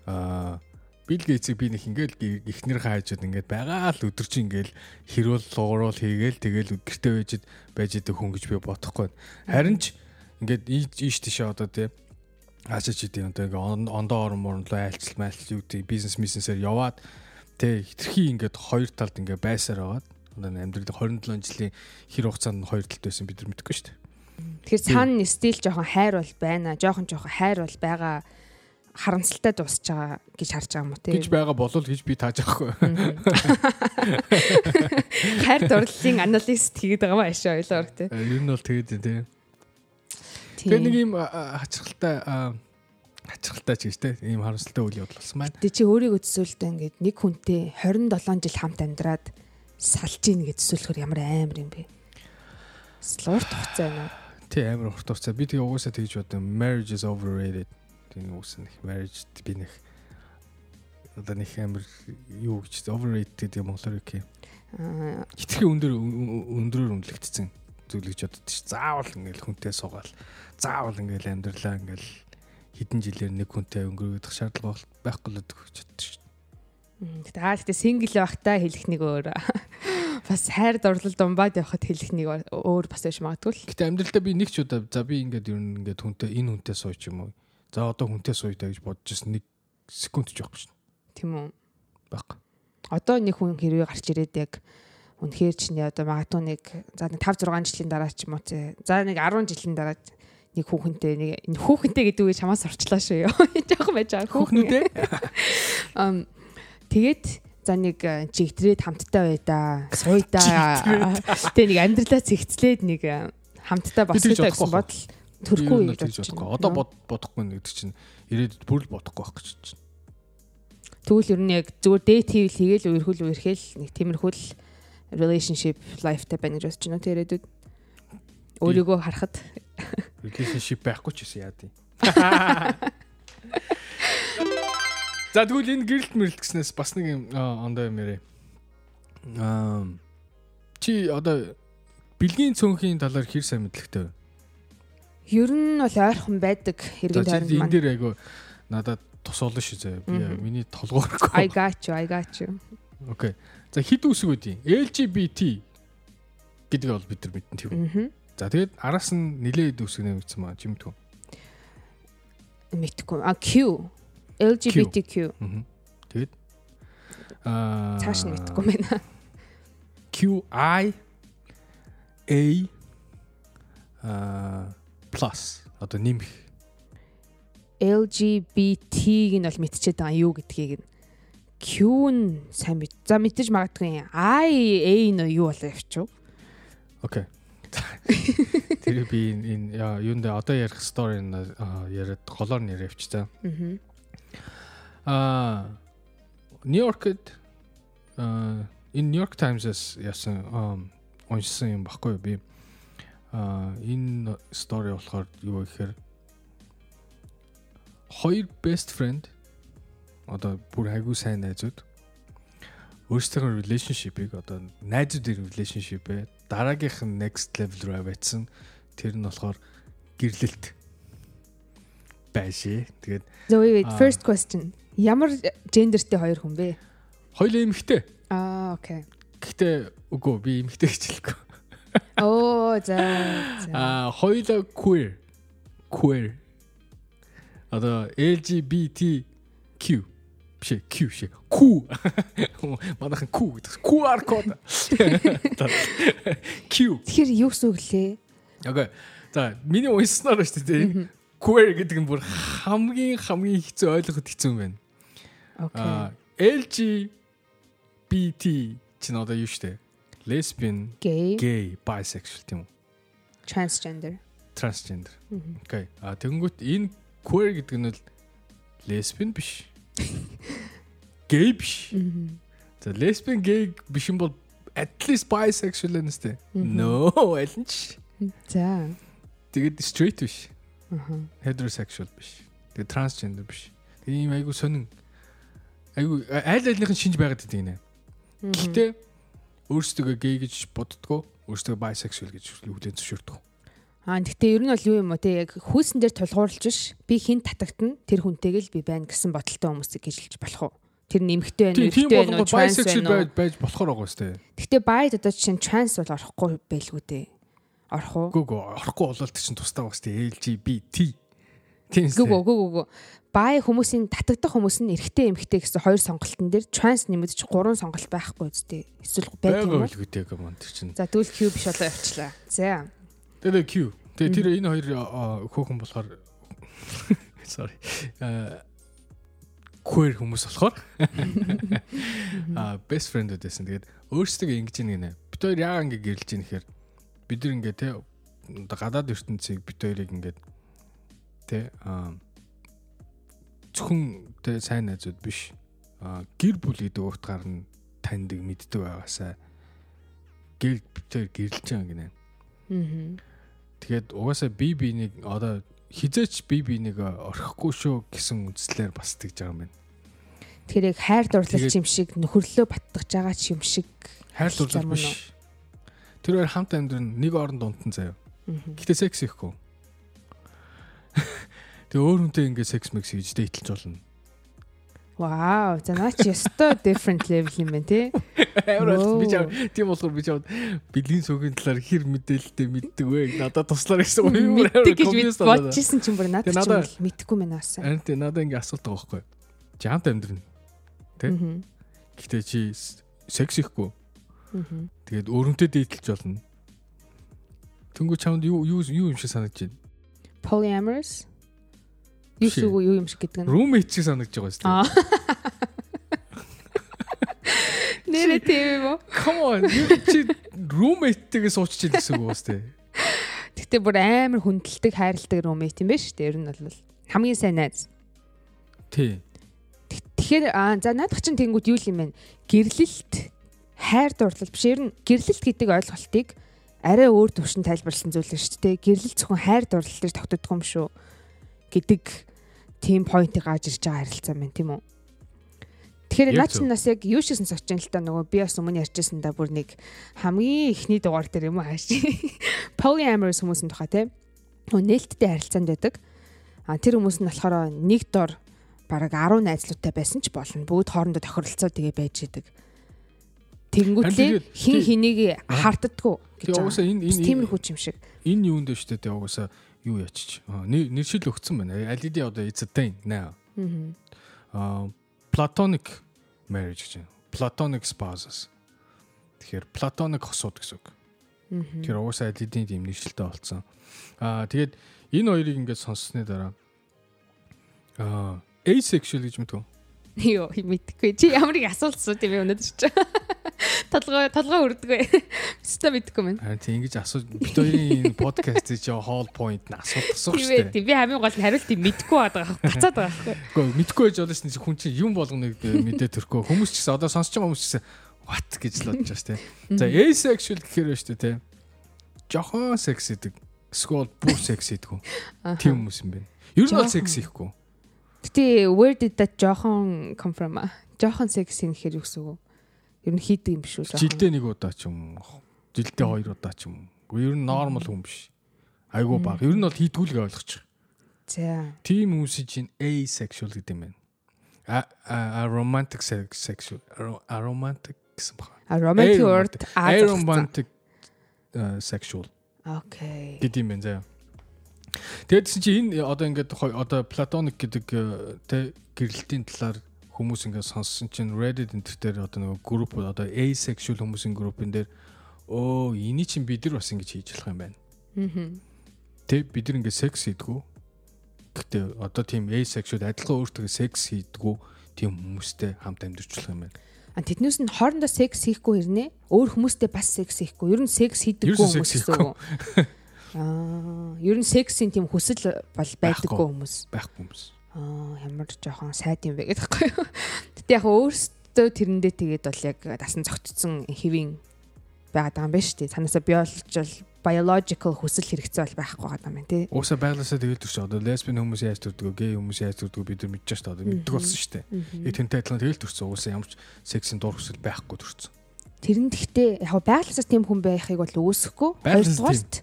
аа Бил Гейтсийг би нэг ингээл ихнэр хаажууд ингээд байгаа л өдөрч ингээл хэрүүл лууруул хийгээл тэгэл гэртээ байжид байж идэг хүн гэж би бодохгүй. Харин ч ингээд ийш тийшээ одоо тий хаашаач идэв одоо ингээ ондоо орон морнлоо айлчил майлчил юу гэдэг бизнес бизнесээр яваад тий хитрхи ингээд хоёр талд ингээ байсаар аваад одоо амьдрал 27 жилийн хэр хугацаанд хоёр талд байсан бид нар мэдэхгүй шүү дээ. Тэгэхээр цаана стил жоохон хайр бол байна жоохон жоохон хайр бол байгаа харамсалтай дуусч байгаа гэж харж байгаа юм уу Гэж тий байгаа болов гэж би тааж авахгүй. хайр дурлалын аналист хийгээд байгаа маа ашаа ойлоор тий Ер нь бол тэгээд тий. Тийм. Тэгээ нэг юм хачирхалтай хачирхалтай ч гэж те ийм харамсалтай үйл явдал болсон байна. Тэ чи өөрийгөө төсөөлтөө ингээд нэг хүнтэй 27 жил хамт амьдраад салж ийн гэж төсөөлөхөр ямар амар юм бэ? Слуурт хуцаа байна. Тий амар урт урцаа би тэгээ угаасаа тэгж бодсон. Marriage is overrated. Тэгээ угсаа нэг marriage би нэг одоо нэг амар юу гэж overrated юм болоо гэх юм. Аа Хитрхи өндөр өндрөөр үнэлэгдсэн зүйл гэж боддог ш. Заавал ингээл хүнтэй суугаал. Заавал ингээл амьдралаа ингээл хэдэн жилээр нэг хүнтэй өнгөрөөдөх шаардлага байхгүй л гэдэг гэж боддог ш. Гэтэ аа гэтэ сингл байхдаа хэлэх нэг өөр. Бас хайр дурлал думбаад явхад хэлэх нэг өөр бас биш магадгүй л. Гэтэ амьдралдаа би нэг ч удаа за би ингээд ер нь ингээд хүнтэй энэ хүнтэй сууч юм уу. За одоо хүнтэй сууя гэж бодож ирсэн нэг секунд ч байхгүй шин. Тийм үү? Баг. Одоо нэг хүн хэрвээ гарч ирээд яг үнэхээр чинь одоо магадгүй нэг за нэг 5 6 жилийн дараа ч юм уу те. За нэг 10 жилийн дараа нэг хүүхэнтэй нэг хүүхэнтэй гэдэг үг чамаас орчлоо шүү ёо. Жохон байж байгаа Хүүхнүүдээ Ам тэгээд за нэг э, чигтрээд хамттай бай да. Сууй да. Тэгээ нэг амьдралаа цэгцлээд нэг э, хамттай босготой гэсэн бодол төрөхгүй гэж байна. Одоо бод бодохгүй нэгдэг чинь ирээдүйд бүр л бодохгүй байх гэж чинь. Тэгвэл ер нь яг зүгээр дэйт хийвэл хийгээл үерхүүл үерхэл нэг тиймэрхүү л relationship lifeтай байна гэж бодож байна тэрэдэд. Өөрийгөө харахад Relationship байхгүй ч гэсэн яа дий. За тэгвэл энэ гэрэлт мэрэлт гэснээс бас нэг юм ондоо юм яриа. Аа чи одоо бэлгийн цөөнхийн талаар хэр сайн мэдлэгтэй вэ? ер нь бол ойрхон байдаг За хэрэг чи тойронд энэ маань. дээр айгу надад тусуулна шүү заяа. Би миний толгооргүй. I got you, I got you. Окей. За хэд үсэг үүдий? LGBT гэдэг бол бид нар мэдэн тийм. За тэгээд араас нь нилээд үсэг нэмэгдсэн маа жимтгүү. Мэдхгүй. А Q LGBTQ Аа. Тэгээд аа цааш нь мэдхгүй байна. QI A а plus одоо нэмэх LGBT-г нь бол мэдчихэд байгаа юу гэдгийг нь Q нь сайн мэд. За мэдээж магадгүй. I A нь юу болоо явчих. окей тэр би энэ юунд одоо ярих стори яриад голоор нэр явчих за Аа. а Нью-Йоркд а энэ New York Times-аас ясан ам, уншсан юм баггүй би а энэ стори болохоор юу гэхээр хоёр best friend одоо бүр хайгуу сайн найзууд өөрсдийнхөө relationship-ийг одоо найзуудын relationship-ээ дараагийнх нь next level руу аваадсан тэр нь болохоор гэрлэлт байшээ. Тэгээд So wait, wait, Аа. first question. Ямар гендертэй хоёр хүн бэ? хоёул эмэгтэй. Аа, окей. Гэхдээ үгүй би эмэгтэй гэж хэлэхгүй. Оо, за. Аа хоёулаа queer. Queer. Одоо LGBTQ биш Q биш. Q. Манайхан Q гэдэг. QR код. Q. Тэгэхээр юу гэсэн үг лээ? Окей. За, миний уншсанаар шүү дээ. Queer гэдэг нь бүр хамгийн хамгийн хэцүү ойлгоход хэцүү юм байна. Аа LGBT чинь одоо юу штэ? Lesbian, Gay, gay, bisexual тийм үү? transgender. Transgender. Окей. А тэгэнгүүт энэ queer гэдэг нь бол lesbian биш. Gay биш. За lesbian, gay биш юм бол at least bisexual юм сте. No, алинч. За. Тэгээд straight биш. Аха. Heterosexual биш. Тэгээд transgender биш. Тэгээд ийм айгу сонин айгу айл айлынх нь шинж байгаад байдаг нэ. Гэхдээ өөрсдөө гей гэж боддгоо, өөрсдөө bisexual гэж хүлээн зөвшөөрдөг. Аа гэхдээ ер нь бол юу юм уу те яг хүүсэн дээр тулгуурлаж биш. Би хин татагтана тэр хүнтэйг л би байна гэсэн бодолтой хүмүүсийг гжилж болох уу? Тэр нэмэгтэй байна, Тийм байна уу, болгоо bisexual байж болохоор байгаа сте. Гэхдээ байд одоо жишээ нь trans бол орохгүй байлгүй дээ. Орох уу? Гүг орохгүй болол чинь тустай байгаа сте LGBT. Тийм Гүг гүг гүг гүг. Бай хүмүүсийн татагдах хүмүүс нь эрэгтэй эмэгтэй гэсэн хоёр сонголтын дээр trans нэмэгдэж гурван сонголт байхгүй үстэй. Эсвэл байдаг юм уу? үлгүйтэй юм тэр чинь. За тэгвэл Q биш болоо явчлаа. За. Тэгээ Q. Тэгээ тэр энэ хоёр хөөхөн болохоор sorry. А queer хүмүүс болохоор а best friend үдээсэн. Тэгээд өөрсдөө ингэж нэг нэ. Бид хоёр яа ингэ гэрэлж ийн гэхээр бид нар ингээ те гадаад ертөнцийг бид хоёрыг ингээд а зөвхөн те сайн найзууд биш. А гэр бүл гэдэг утгаар нь таньдаг мэддэг байгаасаа гэр бид хоёр гэрэлж байгаа гинэ. Аа. Тэгээд угаасаа би бинийг одоо хизээч би бинийг орхихгүй шүү гэсэн үндслээр бас тэгж байгаа юм байна. Тэгэхээр яг хайр дурлал Тэгээд- юм шиг нөхөрлөө баттгаж байгаа ч юм шиг. Хайр дурлал биш. Тэр хоёр хамт амьдрын нэг орон дунтан заяа. Гэтэ секс ихгүй. Тэгээ өөр хүнтэй ингээд секс мекс хийж дээтлж болно. Вау, за наа чи өстой different level юм байна тий. Амар би чам тийм болохоор би чам бэлгийн сүүгийн талаар хэр мэдээлэлтэй мэддэг вэ? Надад туслаар гэсэн юм. Мэддэг гэж бодчихсон ч юм бүр надад ч юм мэдхгүй мэнэ асан. Харин тийм надад ингээд асуулт байгаа байхгүй. Амьдрын. Тэ? Мгм. Гэтэ чи секс ихгүй. Тэгээд өөрөнтэй дээтлж болно. Тэнгүү чамд юу юу юм шиг санагдаж байна. Polyamorous. Юу Биш шиг үү, юу юм шиг гэдэг нь. Roommate шиг санагдаж байгаа шүү дээ. Нэрэ тийм юм уу? Come on. Чи roommate-тэйгээ сууччих гэсэн үг бастэй. Гэтэ бүр амар хүндэлдэг, хайрладаг roommate юм шүү дээ. Ер нь бол хамгийн сайн найз. Тий. Тэгэхээр аа за наадах чинь тэнгууд юу юм бэ? Гэрлэлт хайр дурлал биш ер нь гэрлэлт гэдэг ойлголтыг арай өөр төвшин тайлбарласан зүйл шүү дээ. Гэрлэл зөвхөн хайр дурлал дээр тогтдох юм шүү гэдэг тийм поинтыг гарч ирж байгаа харилцаа байна тийм үү? Тэгэхээр Яг наа зөв. чинь бас яг юу шигсэн сочж юм л та нөгөө би бас өмнө ярьжсэн да бүр нэг хамгийн ихний дугаар дээр юм уу хааш. Polyamorous хүмүүсийн тухай тийм. Нөгөө нээлттэй харилцаанд байдаг. А тэр хүмүүс нь болохоор нэг дор бараг 10 найзлуутай байсан ч болно. Бүгд хоорондоо тохиролцоо тэгээ байж идэг. Харин Тэнгүүтлээ хин хэнийг харддаггүй гэж Тэгээ угаасаа энэ энэ тиймэрхүү юм шиг. энэ юунд дэвштэй тэгээ угаасаа юу ячиж. Нэршил өгцөн байна. Алиди одоо it's a thing now. Аа. Platonic marriage гэж. Platonic spouses. Тэгэхээр platonic хосууд гэсэн үг. Тэр угаасаа алидийн тийм нэршилтэй болцсон. Аа тэгээд энэ хоёрыг ингээд сонссны дараа аа asexual гэж мэдв. Йоо мэдхгүй. Чи ямар нэг асуулт асуу тийм юм өнөд чи. Толгой толгой өрдөгөө. Өстө мэдхгүй мэн. Харин тийм ингэж асууж бит хоёрын энэ подкаст чи hall point нь асуулт асуух Тийм шүү ээ. дээ. тийм. Би хамгийн гол нь хариултыг мэдхгүй байгаа. Гацаад байгаа байхгүй. Гэхдээ мэдгүй байж болно чинь хүн чинь юм болгоныг мэдээ төрхөө хүмүүс ч гэсэн одоо сонсож байгаа хүмүүс ч гэсэн what гэж л бодож байгаа шүү дээ. За asexual гэхээр байна шүү дээ те. Жохон секс идэг. Эсвэл бүр секс идэггүй. Тийм хүмүүс юм байна. Ер нь бол секс ихгүй. Гэтэ where did that жохон come from? а? Жохон секс юм гэхээр юу гэсэн үг? Ер нь хийдэг юм биш үү? Жилдээ нэг удаа ч юм. Жилдээ хоёр удаа ч юм. Гэхдээ ер нь нормал хүн биш. Айгуу баг. Ер нь бол хийдгүүлгээ ойлгочих. За. Тийм хүмүүсийн чинь asexual гэдэг юм байна. А romantic sex sexual a romantic гэсэн баг. А romantic word зарцсан. Aromantic uh, sexual Окей. гэдэг юм байна заяа. Тэгэдсэн чи энэ одоо ингээд одоо platonic гэдэг э, тэ гэрэлтийн талаар хүмүүс ингээд сонссон чинь Reddit энэ төр одоо нөгөө групп одоо asexual хүмүүсийн группэн дээр оо эний чинь бид нар бас ингэж хийж болох юм байна. Мгм. Тэ бид нар ингээд секс хийдгүү. Гэтэ одоо тийм asexual адилхан өөртөө секс хийдгүү тийм хүмүүстэй хамт амьдэрчлэх юм байна. А тэднээс нь хоорондоо секс хийхгүй хэрнээ өөр хүмүүстэй бас секс хийхгүй. Ер нь секс хийдэггүй хүмүүс гэсэн үг. Аа, ер нь сексийн тийм хүсэл бол байдаггүй хүмүүс. Байхгүй хүмүүс. Ямар жоохон сайд юм бэ гэдэг байхгүй юу. Тэгтээ яг өөртөө тэрэндээ тэгээд бол яг дасан цогтцсон хэвийн байгаад байгаа юм байна шүү дээ. Цаанаасаа biological biological хүсэл хэрэгцээ бол байхгүй байгаа юм байна тий. Уусаа байглаасаа тэгээд төш одоо лесбийн хүмүүс яаж төрдөг, гей хүмүүс яаж төрдөг бид нар мэдчихэж дээ. Одоо мэддэг болсон шүү дээ. Яг тэнтэй адилхан тэгэл төрсөн. Уусаа ямар ч сексийн дур хүсэл байхгүй төрсөн. Тэр нь гэхдээ яг байглаасаа тийм хүн байхыг бол үүсэхгүй. Хоёрдугаарт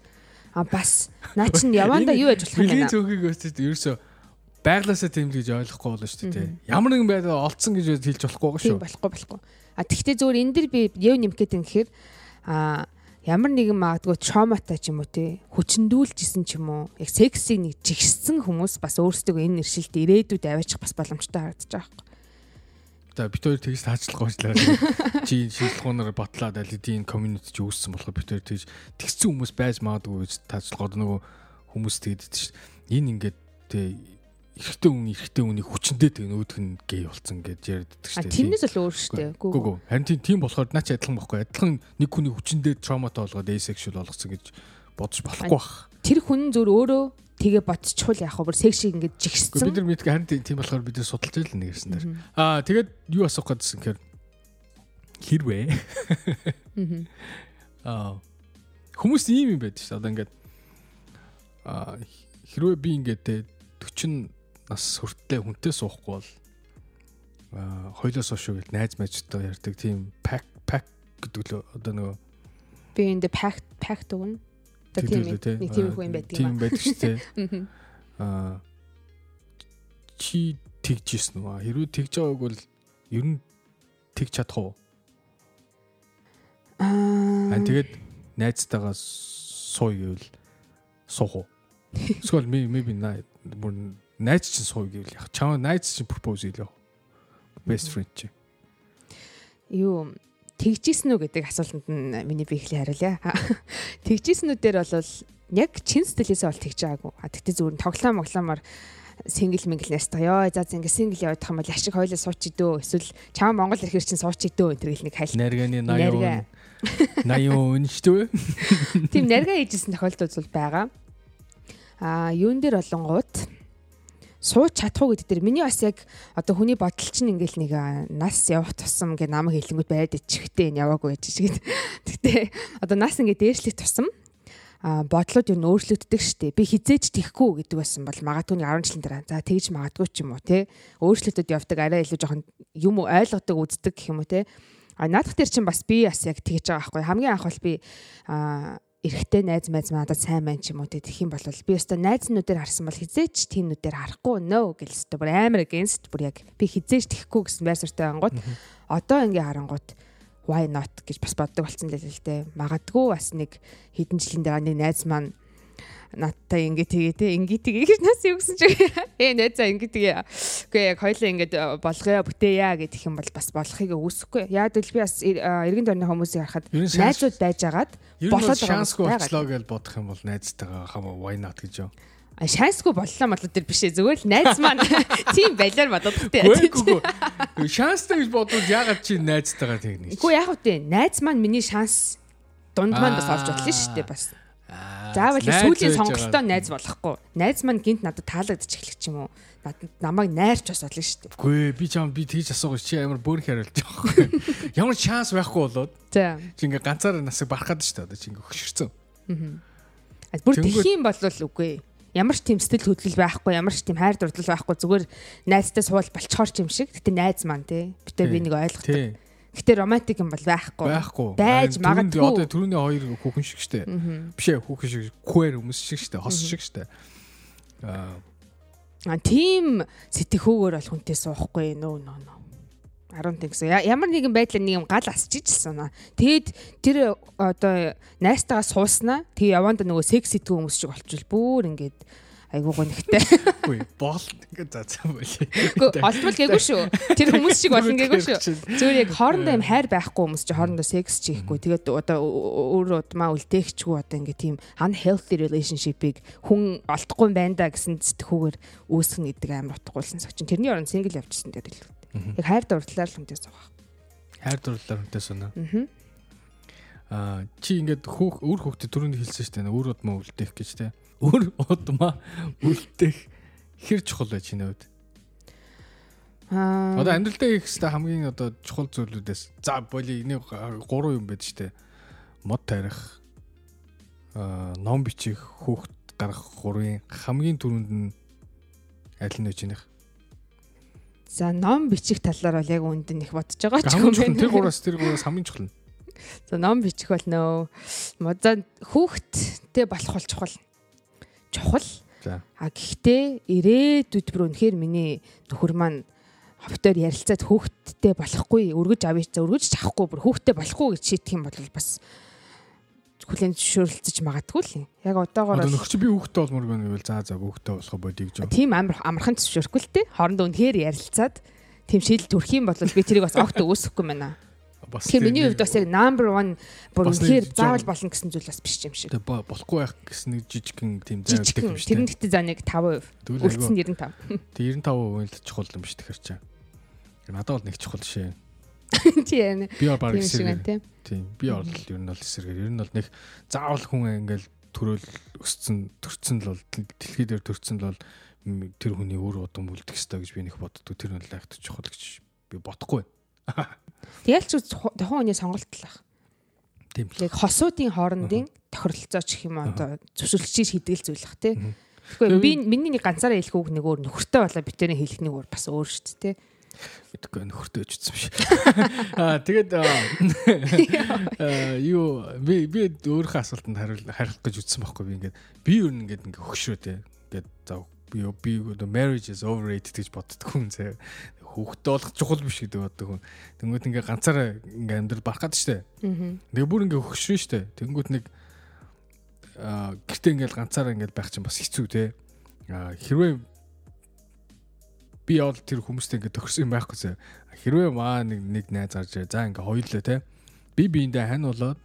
а бас наа чин яванда юу яж болох юм бэ? Билийн зөвхийг өсөж ерөөсөө байглаасаа гэж ойлгохгүй болно шүү дээ. Ямар нэгэн байдлаар олцсон гэж хэлж болохгүй гоо шүү. Болохгүй болохгүй. А тэгвэл зөвөр энэ дэр би яв нэмэх гэдэг юм гэхээр а ямар нэгэн магадгүй трауматай ч юм уу те хүчндүүлжсэн ч юм уу яг сексийг нэг жигссэн хүмүүс бас өөрсдөө энэ нэршилт ирээдүйд аваачих бас боломжтой харагдаж байгаа юм. За бит хоёр тэгж таачлах уучлаа. Чи шилжлахуунаар батлаад аль эдийн комьюнити чи үүссэн болохоор бит хоёр тэгж тэгсэн хүмүүс байж магадгүй гэж таачлах одоо нөгөө хүмүүс тэгдэд чинь энэ ингээд тэ эрэгтэй хүн эрэгтэй хүнийг хүчндээ тэг нөөдх нь гей болцсон гэж ярьдаг шүү дээ. Тэрнээс л өөр шүү дээ. Гүү гүү. Харин тийм болохоор наач адилхан байхгүй. Адилхан нэг хүний хүчндээ травматай болгоод asexual болгоцсон гэж бодож болохгүй бах. Тэр хүн зөв өөрөө тэгээ ботчихвол хөө бүр секшиг ингэж жигссэн. Бид нар мэдгүй харин тийм болохоор бид нар судалж байл нэгэрсэн дээр. Аа тэгээд юу асуух гэдсэн гэхээр хэрвээ аа хүмүүс ийм юм байдаг шүү дээ. Одоо ингээд аа хэрвээ би ингээд 40 нас хүртлээ хүнтэй суухгүй бол хоёлоос хойш гээд найз мэжтэй ярьдаг тийм пак пак гэдэг л одоо нөгөө би энэ пак пак дүгнэ тийм нэг тийм юм байдаг юм. Тийм байдаг шүү дээ. Аа чи тэгжсэн үү? Хэрвээ тэгж байгааг бол ер нь тэгж чадах уу? Аа тэгээд найзтайгаа сууй гэвэл суух уу? Эсвэл maybe бүр найз чинь сууй гэвэл яг чамаа найз чинь пропоз хийлээ. Best friend чи. Юу тэгжсэн үү гэдэг асуултанд нь миний би ихлэ хариулъя. Тэгжсэнүүдээр бол яг чин сэтгэлээсээ бол тэгж байгаагүй. А тэгтээ зүгээр тоглоом моглоомоор сингл минглнээс та ёо за зингээ сингл явах юм бол ашиг хоёлоо сууч идөө эсвэл чам Монгол ирэхэр чинь сууч идөө энэ гэл нэг хайл. Нарганы 80 80 шүү дээ. Тийм нарга хийжсэн тохиолдол бол байгаа. А юун дээр болонгууд сууч чадахгүй гэдэг дээр миний бас яг одоо хүний бодол чинь ингээл нэг нас явах тусам гэ намайг хэлэнгүүт байд ичихтэй энэ яваагүй гэж шиг. Тэгтээ одоо нас ингээ дээшлэх тусам бодлууд юу өөрчлөгддөг штеп. Би хизээч тэхгүй гэдэг байсан бол магадгүй 10 жилийн дараа за тэгж магадгүй ч юм уу те. Өөрчлөлтөд явдаг арай илүү жоохон юм ойлгодог үздэг гэх юм уу те. А наадах дээр чинь бас би бас яг тэгж байгаа байхгүй. Хамгийн анх бол би а эрэгтэй найз майз надад сайн мэн ч юм уу тэгэх юм бол би өстой найзнуудаар харсан бол хизээч тиймнүүдээр харахгүй нөө гэлс өстой бүр амар against бүр яг би хизээч тэхгүй гэсэн байр суртаа ангууд. Одоо ингээ харангууд why not гэж бас боддог болсон л л дээ. Магадгүй бас нэг хэдэн жилийн дараа нэг найз маань надтай ингэ тэгээ те ингэ тэгээ гэж нас юу гэсэн чи ээ найзаа ингэ тэгээ үгүй яг хоёлаа ингэ болгоё бүтээя гэдэг юм бол бас болохыг үүсэхгүй. Яад л би бас эргэн тойрны хүмүүсийг харахад найзууд байжгаад болоод шансгүй болчлоо гэж бодох юм бол найзтайгаа хамаа why not гэж юу? А шансгүй боллоо малуу тэр бишээ зүгээр л найз маань тийм байлаар бодоод тээ. Шанстай гэж бодвол ягаад чи найзтайгаа тэгнэ. Үгүй яг үгүй найз маань миний шанс дунд маань бас олж бодлоо шүү дээ бас. Заавал сүүлийн сонголтоо найз болохгүй. Найз маань гинт надад таалагдчих эхлэх юм уу. Надад намайг найрч бас болно шүү дээ. Үгүй би чам би тэгж асуугаа чи амар бөөрх хариулж байгаа байхгүй. Ямар шанс байхгүй болоод. Чи ингээ ганцаараа насыг барахад шүү дээ. Чи ингээ хөшөрцөн. Аа. Бүр тэхийн болвол үгүй ямар ч сэтгэл хөдлөл байхгүй ямар ч тийм хайр дурлал байхгүй зүгээр найзтай суул болчхоор ч юм шиг гэтээ найз маань тий битээ би нэг ойлгодог гэтээ романтик юм бол байхгүй. Байхгүй. Байж магадгүй. одоо түрүүний хоёр хүүхэн шиг штэ. Биш ээ хүүхэн шиг queer хүмүүс шиг штэ хос шиг штэ. Аа тийм сэтгэхөөгөр бол хүнтэй суухгүй. Нөө нөө нөө 10 гэсэн. Ямар нэгэн байдлаар нэг юм гал асч ижсэн. Тэгэд тэр одоо найстайгаа сууснаа. Тэг яванда нөгөө секс идэх хүмүүс шиг болчихвол бүр ингээд айгуу гонхтой. Үгүй бол ингээд за цаа болий. Үгүй олдвол гээгүй шүү. Тэр хүмүүс шиг болно гээгүй шүү. Зүгээр яг хоорондоо юм хайр байхгүй хүмүүс чи хоорондоо секс чихгүй. Тэгээд одоо өөр удмаа үлдээгчгүй одоо ингээд тийм unhealthy relationship-ыг хүн олдохгүй байна да гэсэн сэтгэхүүгээр үүсгэн гэдэг амар утгуулсан согчин. Тэрний оронд single явчихсан дээр илүү. Яг хайр дурлалаар л хүнтэй суух. Хайр дурлалаар хүнтэй сууна. Аа чи ингээд хүүх өөр хүүхдэд түрүүнд хэлсэн шүү дээ. Өөр удмаа үлдээх гэж те. Өөр удмаа үлдээх хэр чухал байж чиний хувьд? Аа Одоо амьдралдаа хийх хэвээр хамгийн одоо чухал зүйлүүдээс за боли энийг гурван юм байдаг дээ. мод тарих аа ном бичих хүүхд гаргах гурвын хамгийн түрүүнд нь аль нь гэж нэх. За ном бичих талаар бол яг үүнд нь их бодож байгаа ч юм чухал тэр байна. гураас тэр гураас хамгийн чухал. нь. За ном бичих бол нөө модо хүүхдтэй болох бол чухал. Чухал. А гэхдээ ирээдүйд бүр үнэхээр миний нөхөр маань ховтоор ярилцаад хүүхдтэй болохгүй өргөж авъя за өргөж чахгүй бүр хүүхдтэй болохгүй гэж шийдэх юм бол бас хүлэн зөвшөөрөлцөж магадгүй л юм. Яг одоогоор Одоо бол нөхч би хүүхдтэй болмоор гэнэ гэвэл за за хүүхдтэй болох бодийг жоо. тийм амар амархан зөвшөөрөхгүй л те. Хоорондоо үнэхээр ярилцаад тийм шийдэл төрөх юм бол би тэрийг бас огт өгөөсөхгүй байна. Бас Тэгэхээр миний хувьд бас яг number 1 бүр үнэхээр заавал болно гэсэн зүйл бас биш юм шиг. Тэг болохгүй байх гэсэн нэг жижигхэн тийм зай өгдөг Жижигхэн юм шүү тэр нь дээ. гэхдээ за нэг 5%. Тэгвэл Үлдсэн айгүй 95. тэг 95% л чухал юм биш тэгэхээр чаа. Надад бол нэг чухал шээ. Чи яа. Би бол баг Тийм шиг эсэргээр. тийм. Тийм. Би бол ер нь бол эсэргээр. Ер нь бол нэг заавал хүн ингээл төрөөл өсцөн төрцөн л бол дэлхий дээр төрцөн л бол тэр хүний өөр удам үлдэх ёстой гэж би нэг боддог. Тэр нь л айхт чухал гэж би бодохгүй. Тэгэл ч тухайн хүний сонголт л баг. Тийм л. Яг хосуудын хоорондын тохиролцоо ч гэх юм одоо зөвшөөрлөж хийдэг л зүйл бах тий. Тэгэхгүй би миний нэг ганцаараа хэлэх үг нэг өөр нөхөртэй болоо битэрийн хэлэх нэг өөр бас өөр шүү дээ тий. Мэдгүй нөхөртөө өчсөн биш. Аа тэгээд юу би би өөрийнхөө асуултанд хариул харих гэж үтсэн байхгүй би ингээд би ер нь ингээд хөшрөө те. Ингээд за би би одоо marriage is overrated гэж боддог хүн зэ. Хүүхдтэй болох чухал биш гэдэг боддог хүн. Тэнгүүт ингээд ганцаараа ингээд амьдрал барах гэдэг штэ. Тэгээ бүр ингээд хөшрөө штэ. Тэнгүүт нэг аа гэртээ ингээд ганцаараа ингээд байх чинь бас хэцүү те. Аа хэрвээ би явал тэр хүмүүстэй ингээд төгссөн юм байхгүй зэ. Хэрвээ маа нэг нэг найз гарч ирээ. За ингээд хоёулаа те. Би биэндээ хань болоод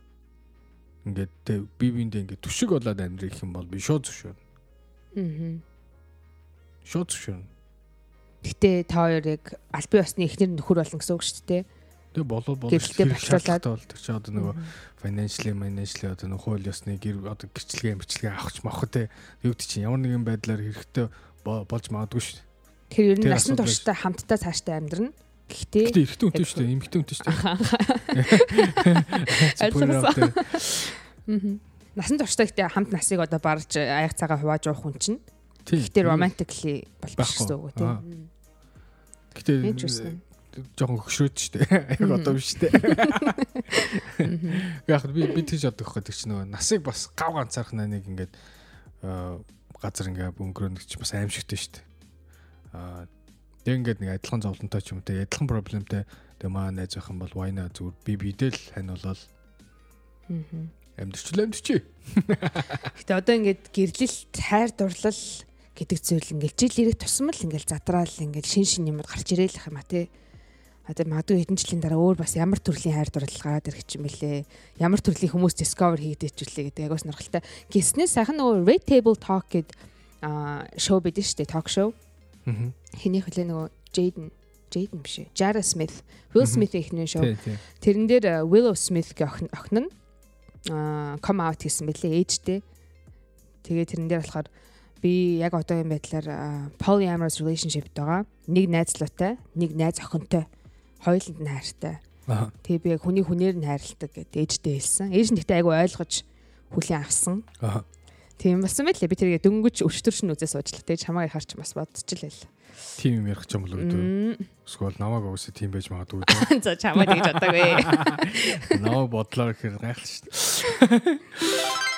ингээд те би биэндээ ингээд түшиг болоод амьдрэх юм бол би шууд зөвшөөрнө. Аа. Шууд зөвшөөрнө. Гэтэ та хоёр яг аль бие усны эхнэр нөхөр болно гэсэн үг шүү дээ. Тэгээ болоо болоо Гэрэлтэй болчихлаад. бол тэр чи одоо нөгөө financially financially одоо нөгөө хууль ёсны гэр одоо гэрчлэгээ мэрчлэгээ авахч мах те. Юу гэдэг чинь ямар нэгэн байдлаар хэрэгтэй бо- болж магадгүй шүү. Тэгэхээр ер нь Тэр насан туршдаа хамтдаа цаашдаа амьдрна. Гэхдээ Гэтэ эрэгтэй үнтэй шүү дээ. Эмэгтэй үнтэй шүү дээ. Ойлгосон. Насан туршдаа гэхдээ хамт насыг одоо барж аяг цагаа хувааж уух хүн чинь. Гэхдээ romantically бол биш Байхгүй. гэсэн үг Аа. тийм. Үсэн. жоохон хөшрөөд дээ. Яг одоо биш дээ. Яг би би тийж байхгүй тэр чинь нөгөө насыг бас гав ганцаарх нэг ингээд аа, газар ингээд өнгөрөөнд ч бас аимшигтэй шүү дээ. Аа тэг ингээд нэг адилхан зовлонтой ч юм те адилхан проблемтэй тэг маа найз байх юм бол вайна зүгээр би бидэл хань болол Мгм. амьдрчлээ амьдрчээ. Гэтэ одоо ингээд гэрлэлт, хайр дурлал гэдэг зүйл ингээд жил ирэх тусам л ингээд задраал ингээд шин шин юмуд гарч ирээл юм а тий. Одоо магадгүй хэдэн жилийн дараа өөр бас ямар төрлийн хайр дурлал гараад ирэх юм бэлээ. Ямар төрлийн хүмүүс discover хийгдэж үлээ гэдэг агаас нөрхөлтэй. Гиснээс сайхан нөгөө Red Table Talk гэдэг аа шоу бидэн штэ talk show. Аа. Хэний хөлөө нөгөө Jaden Jaden биш ээ. Jada Smith, Will Мгм. Smith ихний шоу. Тэрэн дээр Willow Smith гэх охин нь аа come out хийсэн мэлээ ээжтэй. Тэгээ тэрэн дээр болохоор би яг одоо юм байдлаар аа, polyamorous relationship байгаа. Нэг найзлуутай, нэг найз охинтой. Хоёуланд нь хайртай. Тэгээ би яг хүний хүнээр нь хайрладаг гэдэг ээжтэй хэлсэн. Ээж нь гэхдээ айгу ойлгож хүлийн авсан. Тийм болсон байлээ. Би тэргээ дөнгөж өчтөр шин үзээ суучлаа. Тэгээ чамайг харч бас бодчихлээ л. Тим юм ярих ч юм бол. Мм. Эсвэл намайг уусаа тийм байж магадгүй. За чамайг тэгж бодоогүй. Намайг бодлоор ихээр гайхал шүү дээ.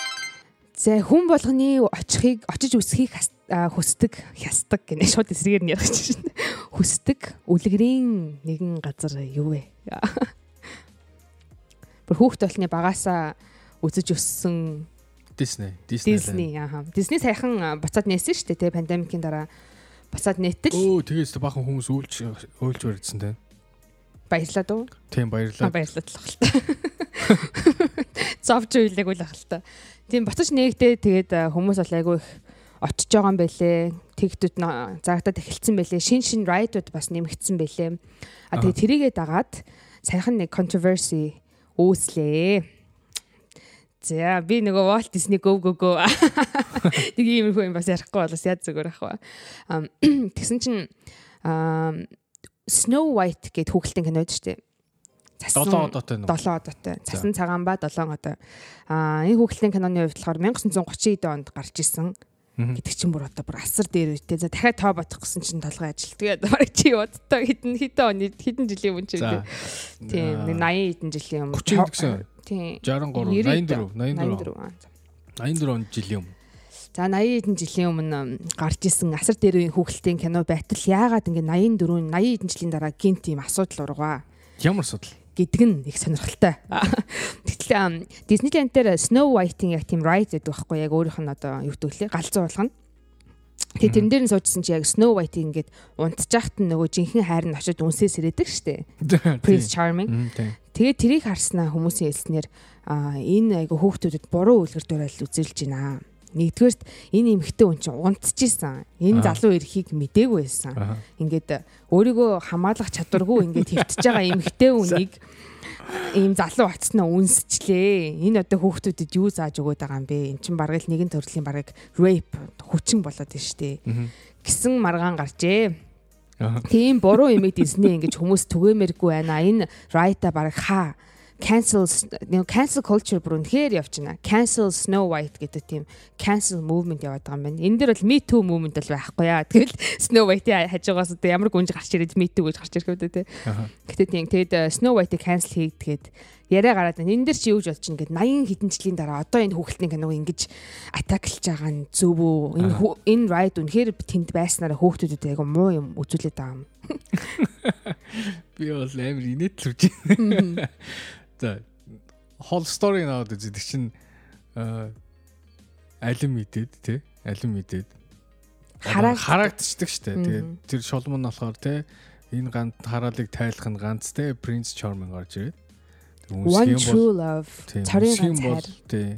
За хүн болгоны очихыг очиж үсхийг хүсдэг, хясдаг гэнэ шууд эсрэгээр нь ярих чинь. Хүсдэг үлгэрийн нэгэн газар юу вэ? Бүр хүүхд толны багасаа үзэж өссөн Disney. Disney. Disney аа. Disney сайхан аа, буцаад нээсэн шүү дээ, пандемикийн дараа буцаад нээтэл Өө тэгээс бахан хүмүүс үйлч үйлч барьдсан те. баярлаа дуу. Тийм Аа, баярлалаа. баярлалаа л хэл та. Зовж уйлаг үл хэл та. Тийм буцаж нээгдээ тэгээд хүмүүс бол айгүй их очиж байгаа юм байлээ. Тэгтүүд заагдаад эхэлсэн байлээ. Шин шин райдууд бас нэмэгдсэн байлээ. А тэгээд тэрийгээ дагаад саяхан нэг controversy үүслээ. За би нөгөө Walt Disney Go Go Go нэг иймэрхүү юм бас ярихгүй бол бас яд зүгээр ах ба. Тэгсэн чинь Snow White гэд хүүхэлдэйн кинод шүү дээ. Цасан 7 одоотой нөө. 7 одоотой. Цасан цагаан ба 7 одоо. Аа энэ хүүхэлдэйн киноны хувьд болохоор 1930 онд гарч исэн гэдэг чинь бүр одоо бүр асар дээр үедээ за дахиад тоо бодох гэсэн чинь толгой ажил. Тэгээд бараг чи удаа хідэн хідэн оны хідэн жилийн өмнө ч үү. Тийм нэг 80 хэдэн жилийн өмнө. 30 гэсэн. Тийм. 63 84 84 84. 84 он жилийн өмнө. За 80 хэдэн жилийн өмнө гарч исэн асар дээр үеийн хүүхэлдэйн кино байтал яагаад ингэ 84 80 хэдэн жилийн дараа гинт ийм асуудал ургаа Ямар судал? Гэдэг нь их сонирхолтой. Ам, Disneyland дээр Snow White-ийн яг тийм ride гэдэг байхгүй яг өөрийнх нь одоо юу гэдэг лээ галзуу болгоно. Тэгээ тэрэн дээр нь суужсэн чи яг Snow White ингээд унтжахт нь нөгөө жинхэнэ хайр нь очиж үнсээс ирээдэг штэ. Prince Charming. Тэгээ тэрийг харснаа хүмүүсийн хэлснээр энэ айгу хүүхдүүдэд буруу үлгэр дуурайл үзүүлж байна. Нэгдүгээрт энэ эмэгтэй хүн чинь унтчихсан. Энэ Аа. залуу эрхийг мдээгүй байсан. Ингээд өөрийгөө хамгаалах чадваргүй ингээд хөвтөж байгаа эмэгтэй хүнийг ийм залуу очсноо үнсчлээ. Энэ одоо хүүхдүүдэд юу зааж өгöd байгаа юм бэ? Эн чинь бараг л нэгэн төрлийн бараг rape хүчин болоод байна штэ. Мгм. Гисэн маргаан гарчээ. Тийм буруу имийг Disney ингэж хүмүүс түгээмээргүй байна. Энэ right-а бараг хаа cancel нэг cancel culture бүр үнэхээр явж байна. Cancel Snow White гэдэг тийм cancel movement яваад байгаа юм байна. Энэ дэр бол Me Too movement бол байхгүй яа. Тэгэл Snow White-ийн хажуугаас одоо ямар гүнж гарч ирээд Me Too гэж гарч ирэх үү те. Гэтэ тийм тэгэд э, Snow White-ийг cancel хийгээд яриа гараад байна. Энэ дэр чи юу гэж болж чинь ингээд 80 хэдэн жилийн дараа одоо энэ хүүхэлтийн киног ингэж атаклж байгаа нь зөв үү? Энэ энэ ride үнэхээр тэнд байснараа хүүхдүүдэд айгу муу юм үзүүлээд байгаа юм. Би бол амар инээдлж байна. За whole story наваад үздэг чинь алим мэдээд тий алим мэдээд харагдчихдаг штэ. Тэгээд тэр шолом нь болохоор тий энэ ганц хараалыг тайлах нь ганц тий Prince Charming гарч ирээд. One true love. Царийн ганц хайр. тий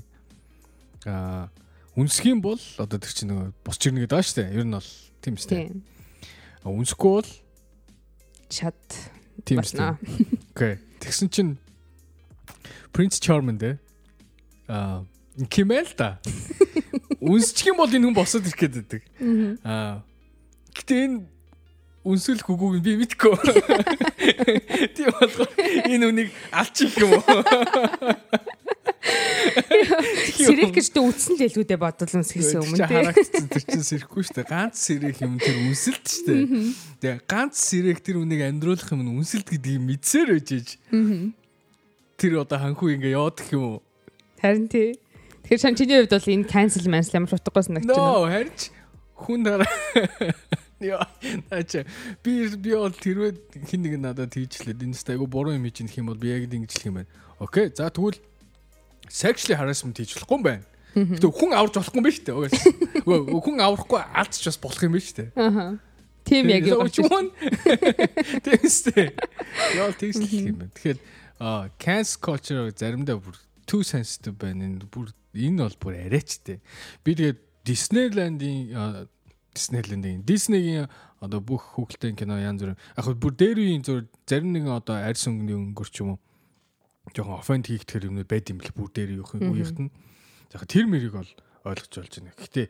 аа үнсгийн бол одоо тэр чинь нөгөө бус чирнэ гэдэг аа штэ. Ер нь бол тийм штэ. Үнсгүй бол Чад тийм штэ. Окей. Тэгсэн чинь Prince Charming дээ. Аа кимэл та. Үнсчих юм бол энэ хүн босоод ирэх гээд байдаг. Аа. Гэтэ энэ үнсэл гүгүүг би мэдгүй. Тийм болохоор энэ үнийг алчих юм уу? Сэрэх гэж тэ үтсэн л илүүдээ бодвол үнс хийсэн өмнө Чи тий. харагдсан тэр чинь сэрэхгүй шүү дээ. Ганц сэрэх юм тэр үнсэлт шүү дээ. Тэгээ ганц сэрэх тэр үнийг амьдруулах юм нь үнсэлт гэдгийг мэдсээр байж ээж. Тэр одоо ханхуу ингээ яваад гэх юм уу? Харин тий. Тэгэхээр шан чиний хувьд бол энэ cancel cancel ямар утгагүй байна. No, харин ч хүн дараа Яа, ача би би бол тэрвээ хин нэг надад тийчлээд энэ сте айгу буруу юм хийж юм бол би яг ингэж хэлэх юм байна. Окей. За тэгвэл sexually harassment хийж болохгүй юм байна. Гэтэ хүн аварч болохгүй юм байна шүү дээ. Үгүй хүн аврахгүй алдчих бас болох юм байна шүү дээ. Аха. Тийм яг юу Which one? Тэгстэй. Яа л хэлэх юм байна. Тэгэхээр а cancel culture заримдаа бүр too sensitive байна. Энэ бүр энэ бол бүр арайчтэй. Би тэгээд Disneyland-ийн Disneyland-ийн Disney-гийн одоо бүх хүүхэлдэйн кино янз бүр яг хөө бүр дээр үеийн зур зарим нэгэн одоо арьс өнгөний өнгөр ч юм уу жоохон хийх тэр юмнууд байд юм бэл бүр дээр юу үеийнх нь. Яг тэр мэрийг бол ойлгож болж байна. Гэхдээ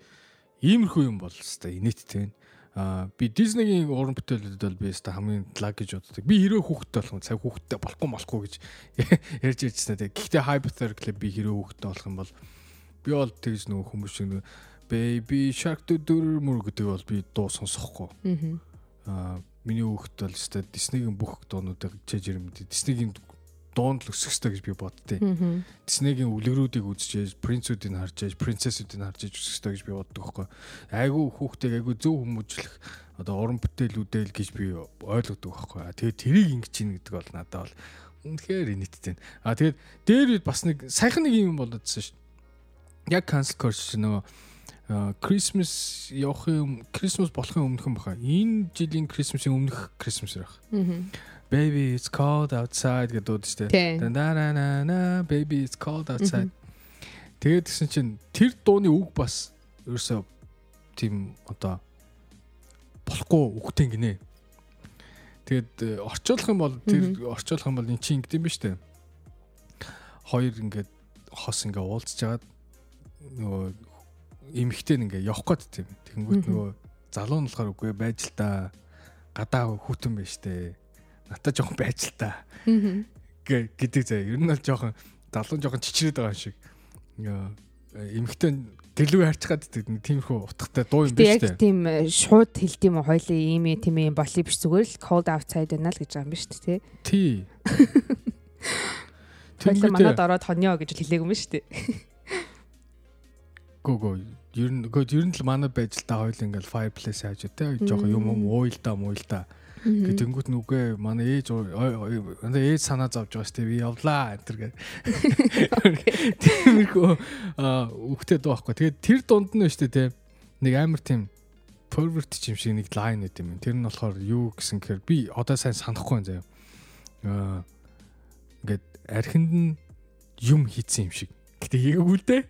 иймэрхүү юм бол хэвээр инээдтэй байна. Би Disney-гийн уран бүтээлүүдэд бол би хэвээр хамгийн лаг гэж боддог. Би хэрэг хүүхдтэй болох юм, цаг хүүхдтэй болохгүй болохгүй гэж ярьж ирчихсэн тийм. Гэхдээ hypothetically би хэрэг хүүхдтэй болох юм бол би бол тэгж нөгөө хүмүүс шиг нөгөө baby shark дөр мөр гэдэг бол би дуу сонсохгүй. Аа миний хүүхд бол хэвээр Disney-гийн бүх дуунуудыг чэж ирмэд. Disney-гийн дуунд л өсөх ёстой гэж би боддتي. Disney-гийн үлгэрүүдийг үзчихээж, принцүүдийг харж принцессүүдийг харж өсөх ёстой гэж би боддог байхгүй. Айгу хүүхдийг айгу зөв хүмүүжлэх одоо уран бүтээлүүдэл гэж би ойлгодог байхгүй. Тэгээд тэрийг ингэж чинь гэдэг бол надад бол үнэхээр инээдтэй. Аа тэгээд дээр бас нэг саяхан нэг юм болоодсэн шүү. Яг cancel culture нөгөө Christmas явах юм, Christmas болохын өмнөхөн баха. Энэ жилийн Christmas-ийн өмнөх Christmas байх. Baby it's cold outside гэдэг. Тийм. Данана baby it's cold outside. Тэгээд гисэн чинь тэр дууны үг бас ерөөсөө тийм одоо болохгүй үгтэй гинэ. Тэгээд э, орчуулах юм бол тэр орчуулах юм бол эн чинь ингэдэм биш үү? Хоёр ингээд хос ингээ уулзж жагаад нөгөө эмхтэй ингээ явах гээд тийм. Тэнгүүт нөгөө залуу нь болохоор үгүй байж л та гадаа хүүтэн байж тээ. Надад жоохон байж л та гэдэг заяа. Ер нь бол жоохон залуу жоохон чичрээд байгаа юм шиг. Эмхтэн гэлгүй харчгаад гэдэг тиймэрхүү утгатай дуу юм биш үү? Яг тийм э, шууд хэлдэм үү хоёлаа ийм тийм юм болий биш зүгээр л cold outside байна л гэж байгаа юм биш үү тий? Хоёлаа манад ороод хоньё гэж хэлээг юм биш үү? Гөө гөө ер нь ер нь л манай байж л та хоёул ингээл fireplace хааж те жоохон юм юм уйлда муйлда Гэтэнгүүт нүгэ манай ээж манай ээж санаа зовж байгаа шүү дээ. Би явлаа энэ гэх. Тиймэрхүү үхтэй дуу байхгүй. Тэгээд тэр дунд нь шүү дээ те. Нэг амар тийм pervert юм шиг нэг лайн өгд юм. Тэр нь болохоор юу гэсэн гэхээр би одоо сайн санахгүй юм заяа. Аа ингээд архинд нь юм хийцэн юм шиг. Гэтэ хийгээгүй л дээ.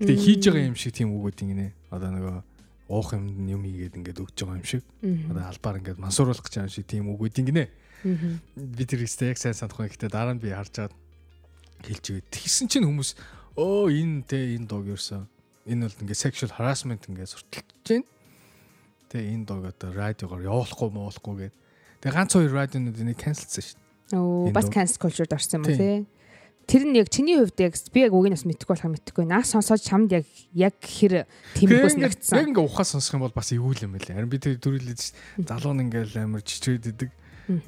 Гэтэ хийж байгаа юм шиг тийм үгүүд ингэнэ. Одоо нөгөө уух юм юм ийгээд ингээд өгч байгаа юм шиг. Одоо албаар ингээд мансууруулах гэж байгаа юм шиг тийм үгүүд ингэнэ. Би тэр яг сайн санахгүй гэхдээ дараа нь би харж чад хэлж өгöd. Тэгсэн чинь хүмүүс өө энэ те энэ дог ерсэн. Энэ бол ингээд sexual harassment ингээд сурталчж байна. Тэгээ энэ дог одоо радиогоор явуулахгүй муулахгүй гээд. Тэгээ ганц хоёр радионууд энийг cancelсан шүү дээ. Оо бас cancel culture-д орсон юм те? Тэр нь яг чиний хувьд яг би яг үгийг бас мэдэхгүй болохоор мэдэхгүй. Наас сонсоод чамд яг яг хэр тэмхүүс нэгдсэн. Яг ингээ ухаас сонсох юм бол бас эвгүй юм байлаа. Харин би тэр төрүүлээд залуу нь ингээл амар чичрээд идэг.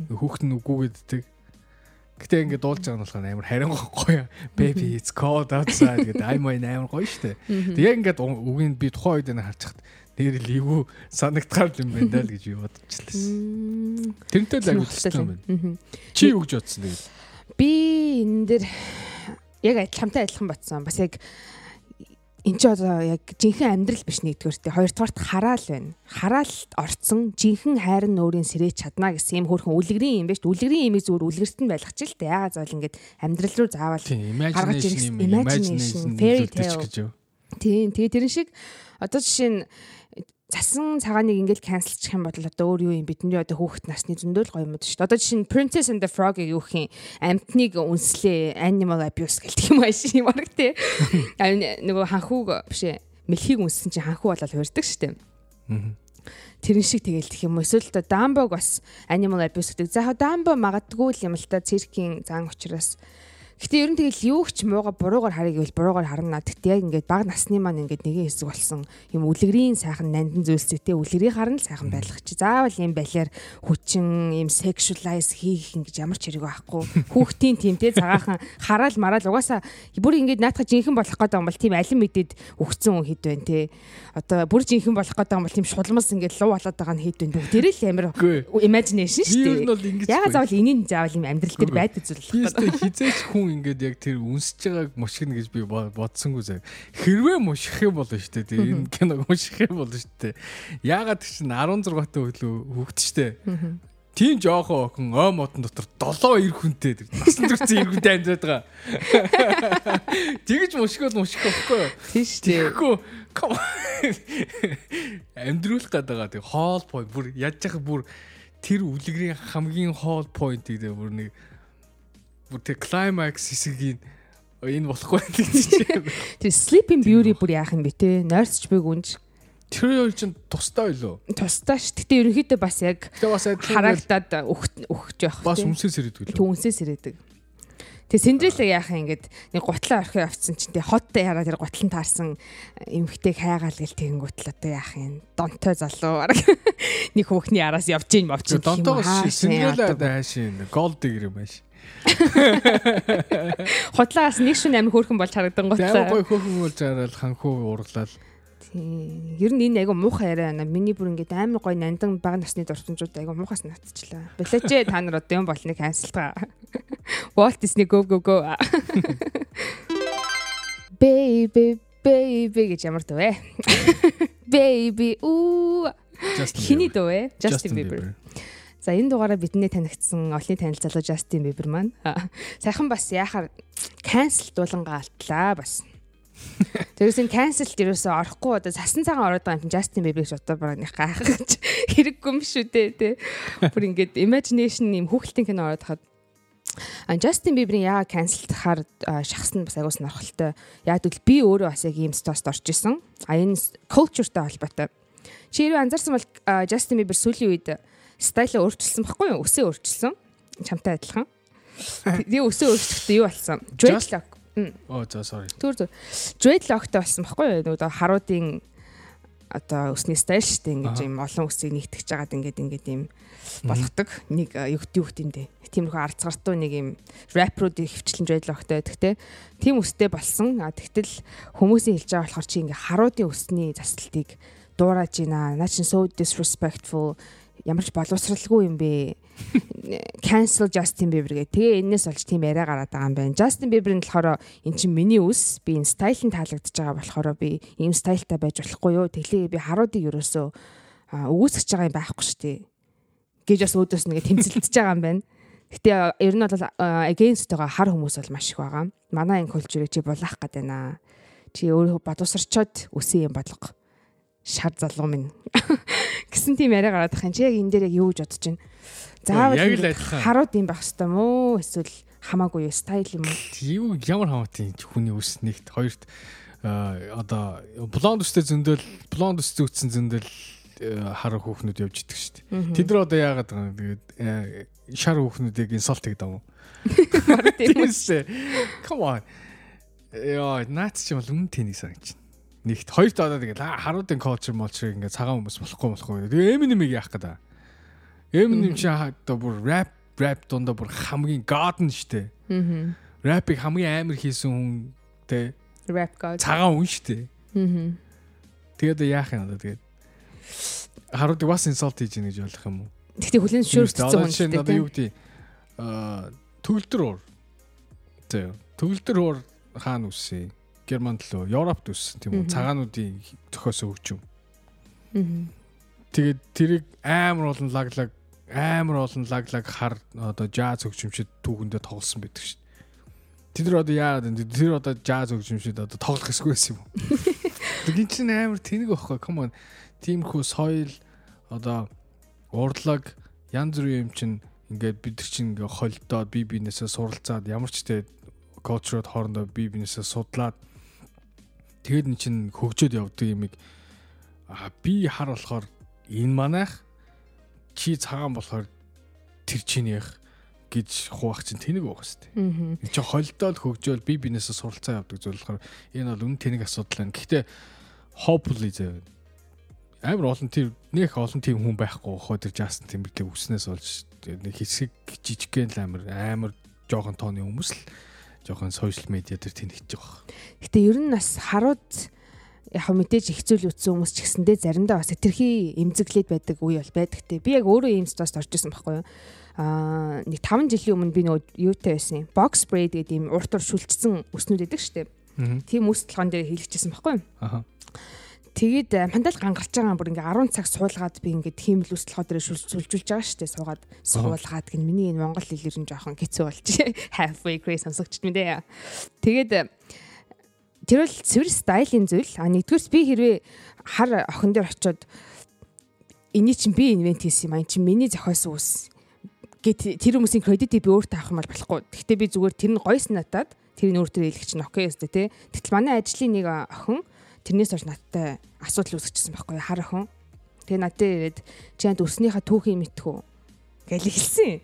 Хүүхэд нь үгүйгээд идэг. Гэтэ ингээ дуулж байгаа нь болохоор амар харин гоё. Baby it's cold outside гэдэг ай мой амар гоё штэ. Тэг яг ингээд үгийн би тухайн үед энэ харчихад нэр л эвгүй санагдгаар юм байна л гэж би бодчихлаа. Тэрнтэй л агуулсан юм байна. Чи юу гэж бодсон тэгээд? Би энэ дээр яг адилхантай адилхан батсан. Бас яг энэ ч одоо яг жинхэнэ амьдрал биш нэгдүгээр тий хоёрдугаарт хараал байна. Хараал орцсон жинхэнэ хайр нь өөрийн сэрэж чадна гэсэн юм хөрхөн үлгэрийн юм биш. Үлгэрийн имийг зүгээр үлгэрт нь байлгах ч л тий яагаад заавал ингэж амьдрал руу заавал гаргаж ирэх imagination fairy tale. Тийм тэгээ тэрэн шиг одоо жишээ нь засан цагааныг ингээл канселчих юм бол одоо өөр юу юм бидний одоо хүүхэд насны зөндөл гоё юм шүү дээ. Одоо жишээ нь Princess and the Frog-ыг юу юм амтныг үнслээ animal abuse гэлдэг юм ааш юм баг тий. Нөгөө ханхууг биш ээ мэлхийг үнссэн чинь ханхуу болол хуурдаг шүү дээ. Тэрэн шиг тэгэл гэх юм. Эсвэл одоо Dumbo бас animal abuse гэдэг. За Dumbo магадгүй юм л та циркийн зан учраас Гэтэ ер нь тэгэл юу ч мууга буруугаар харъя гэвэл буруугаар харна. Гэтэ яг ингээд баг насны маань ингээд нэгэн хэсэг болсон юм үлгэрийн сайхан нандин зүйлсэтэй үлгэрийг харна л сайхан байлгах чи. Заавал юм балиар хүчин юм sexualize хийх ингэж ямар ч хэрэг байхгүй. Хүүхдийн тийм те цагаахан хараал мараал угаасаа бүр ингээд наатах жинхэнэ болох гэдэг юм бол тийм алин мэдээд өгцөн хүн хэд байна те. Одоо бүр жинхэнэ болох гэдэг юм бол тийм шулмас ингээд луу болоод байгаа нь хэд байна. Бүгдээрээ л амар imagination шүү дээ. Ягаад заавал энийг заавал юм амьдрал дээр байдаг зүйл болох гэдэг. Хизээч хүн хүн ингээд яг тэр үнсэж байгааг мушгина гэж би бодсонгүй зав. Хэрвээ муших юм болно шүү дээ. Энэ киног муших юм болно шүү дээ. Яагаад чинь 16 та хөлөө хөвгт шүү дээ. Тийм жоохон охин ой модон дотор 7 эр хүнтэй насан туршсан эр хүнтэй амьдаад байгаа. Тэгэж мушгиод муших байхгүй юу? Тийм шүү дээ. Амьдруулах гэдэг тийм хоол point бүр яаж яхах бүр тэр үлгэрийн хамгийн хоол point гэдэг бүр нэг бүр тэг climax хэсгийг энэ болохгүй гэж чинь. Тэг sleeping beauty бүр яах юм бэ те? Нойрсч бэг үнж. Тэр хоёр чинь тустай байлоо. Тустай ш. Гэтэ ерөнхийдөө бас яг харагдаад өгч явах. Бас үнсээс ирээдэг лөө. Үнсээс ирээдэг. Тэгээ Синдрелла яах юм ингээд нэг гутлаа орхио явцсан чинь тэгээ хоттой яраа тэр гутлан таарсан эмхтэйг хайгаал гэл тэгэнгүүт л одоо яах юм донтой залуу нэг хөөхний араас явж ийн мовч. Донтой Синдрелла хаашийн голд дигэр юм байна ш. Хутлаас нэг шин амин хөөрхөн болж харагдан гоцоо. Амар гой хөөрхөн болж хараад ханхуу урлал. Тийм. Ер нь энэ айгу муухай яриа байна. Миний бүр ингээд амар гой нандан бага насны дурсамжууд айгу муухаас натчихлаа. Бэлээч та нар одоо юм болныг канселтгаа. Walt Disney go go go. Baby baby гэж ямар дөө вэ? Baby уу. Хиний дөө вэ? Justin Bieber. За энэ дугаараа биднээ танигдсан олонний танил залуу Justin Bieber маань сайхан бас яхаар cancel дуулангаа алтлаа бас. Тэрээс энэ cancel дээрөөсөө орохгүй одоо сасан цагаан ороод байгаа юм Justin Bieber-ийг одоо бараг гайхах гэж хэрэггүй юм шүү дээ тий. Бүр ингээд imagination юм хүүхэлтийн кино ороод хаад Justin Bieber-ийн яа cancelдахаар шахас нь бас агуус норхолтой. Яг тэгвэл би өөрөө бас яг ийм стост орж исэн. А энэ culture-тай холбоотой. Чи хэрэг анзаарсан бол Justin Bieber сүүлийн үед стайлаа өөрчилсөн баггүй юу? Өсөө өөрчилсөн. Чамтай адилхан. Тэгээ өсөө өөрчлөхдөө юу болсон? Dreadlock. Оо за sorry. Түр түр. Dreadlockтай болсон баггүй юу? Нөгөө харуудын одоо өсний стайл дээ ингэж юм олон үсийг нэгтгэж жагаад ингээд ингээд юм болгодог нэг юу гэмдэ тиймэрхүү арцгартуу нэг юм рэпрууд хөвчлэн dreadlockтай гэхдээ тийм үстэй болсон а тэгтэл хүмүүсийн хэлж байгаа болохоор чи ингээ харуудын өсний заслалтыг дуурайж байна наа чин so disrespectful ямар ч боловсралгүй юм бэ cancel Justin Bieber гэх. Тэгээ энэс болж тийм яриа гараад байгаа юм байна. Justin Bieber-ын болохоор эн чинь миний үс, би энэ стайл нь таалагдж байгаа болохоор би ийм стайлтай байж болохгүй юу? Тэглээ би харуудыг ерөөсөө өгөөсгөж байгаа юм байхгүй шүү дээ. гэж бас өөдөөс нэгэ тэмцэлдэж байгаа юм байна. Гэтэ ер нь бол against байгаа хар хүмүүс бол маш их байгаа. Манай энэ культурыг чи булаах гээд байна. Чи өөрөө бодосорчоод үсэн юм бодлого. Шар залуу минь гэсэн тийм яриа гараад байгаа юм. Чи яг энэ дээр яг юу гэж бодож байна? Заавал яг л адилхан. харууд юм байх хэвээр мó эсвэл хамаагүй юу стайл юм уу? Ямар хамаатай хүний үс нэгт хоёрт одоо блонд үстэй зөндөл блонд үс зүүцсэн зөндөл хар хүүхнүүд явж идэг шүү дээ. Тэд нар одоо яагаад байгаа юм тэгээд шар хүүхнүүдийг инсалт хийдэг юм уу? Тиймээс come on. Яа, наац чи бол үн тэнийг байна. Нэгт хоёрт одоо тэгээд харуудын culture молчрыг ингээд цагаан хүмүүс болохгүй болохгүй. Тэгээ Eminem-ийг яах гэдэг. Eminem чи одоо бүр rap rap дондоо бүр хамгийн god нь дээ. Аа. Rap-ыг хамгийн амар хийсэн хүн те Rap god. цагаан хүн дээ. Аа. Тэгээд яах юм одоо тэгээд харуудыг бас инсалт хийж гин гэж ойлгох юм уу? Тэгтээ хүлэн зөвшөөрсөн хүн дээ. Одоо юу гэдэг аа төгөлдөр уур. Тэ төгөлдөр уур хаана үссэн? Германд лөө Европт үссэн тийм үү? Цагаануудын зохиосон хөгжим. Тэгээд тэрийг амар олон лаглаг амар олон лаглаг хар одоо жаз хөгжимчд түүхэндээ тоглосон байдаг дээ. Тэд нар одоо яагаад вэ? Тэр одоо жаз хөгжимчд одоо тоглох хэсгүй байсан юм уу? Тэгээд чинь амар тэнэг байхгүй. Come on. Тиймэрхүү соёл одоо урдлаг янз бүрийн юм чинь ингээд бид нар чинь ингээ холдоод бие биенээсээ суралцаад ямар ч тэ culture-д хоорондоо бие биенээсээ судлаад тэгээд эн чинь хөгжөөд явдаг юмыг а би хар болохоор энэ манайх чи цагаан болохоор тэр чинийх гэж хуваах чинь тэнэг байх хэвээр. Аа. Энд чи холдоод хөгжөөл би бинээсээ суралцаа явдаг зүйл болохоор энэ бол үн тэнэг асуудал юм. Гэхдээ hopefully зөө амар олон тийм нэг олон тийм хүн байхгүй хоо тэр Justin Timberlake үснээс болж нэг хэсэг жижигхэн л амар амар жоохон тооны хүмүүс л жоохон сошиал медиа дээр тэнэгч байгаа. Гэтэ ер нь бас харууд яг мэдээж их зүйл үтсэн хүмүүс ч гэсэндээ заримдаа бас тэрхий эмзэглээд байдаг үе бол байдаг те. Би яг өөрөө ийм стаст орж исэн байхгүй юу? Аа нэг 5 жилийн өмнө би нөгөө юутай байсан юм. Box braid гэдэг ийм урт ур шүлжсэн өснүүд байдаг штеп. Тийм үс толгоон дээр хийлгэжсэн байхгүй юу? Аха. Тэгээд мандал гангарч байгаа бүр ингээ 10 цаг суулгаад би ингээ хиймэл үс толгой дээр шүлжүүлж байгаа штеп. Суугаад суулгаад гин миний энэ монгол хэлээр нь жоохон хэцүү болж halfway crazy сонсогч мэдээ. Тэгээд тэр бол цэвэр стайлын зүйл. А нэгдүгээрс би хэрвээ хар охин дээр очиод энийг чинь би инвент хийсэн юм. Энэ чинь миний зохиосон үс. Гэт тэр хүмүүсийн кредитийг би өөртөө авах юм бол болохгүй. Гэхдээ би зүгээр тэр нь гойс надад тэр нь өөртөө хэлэх чинь окей өстэй тий. Тэгтэл манай ажлын нэг охин тэрнээс хойш надтай асуудал үүсгэжсэн байхгүй хар охин. Тэгээ надад ирээд чи яд өснийхаа түүхийг мэдтгүү гэж хэлсэн.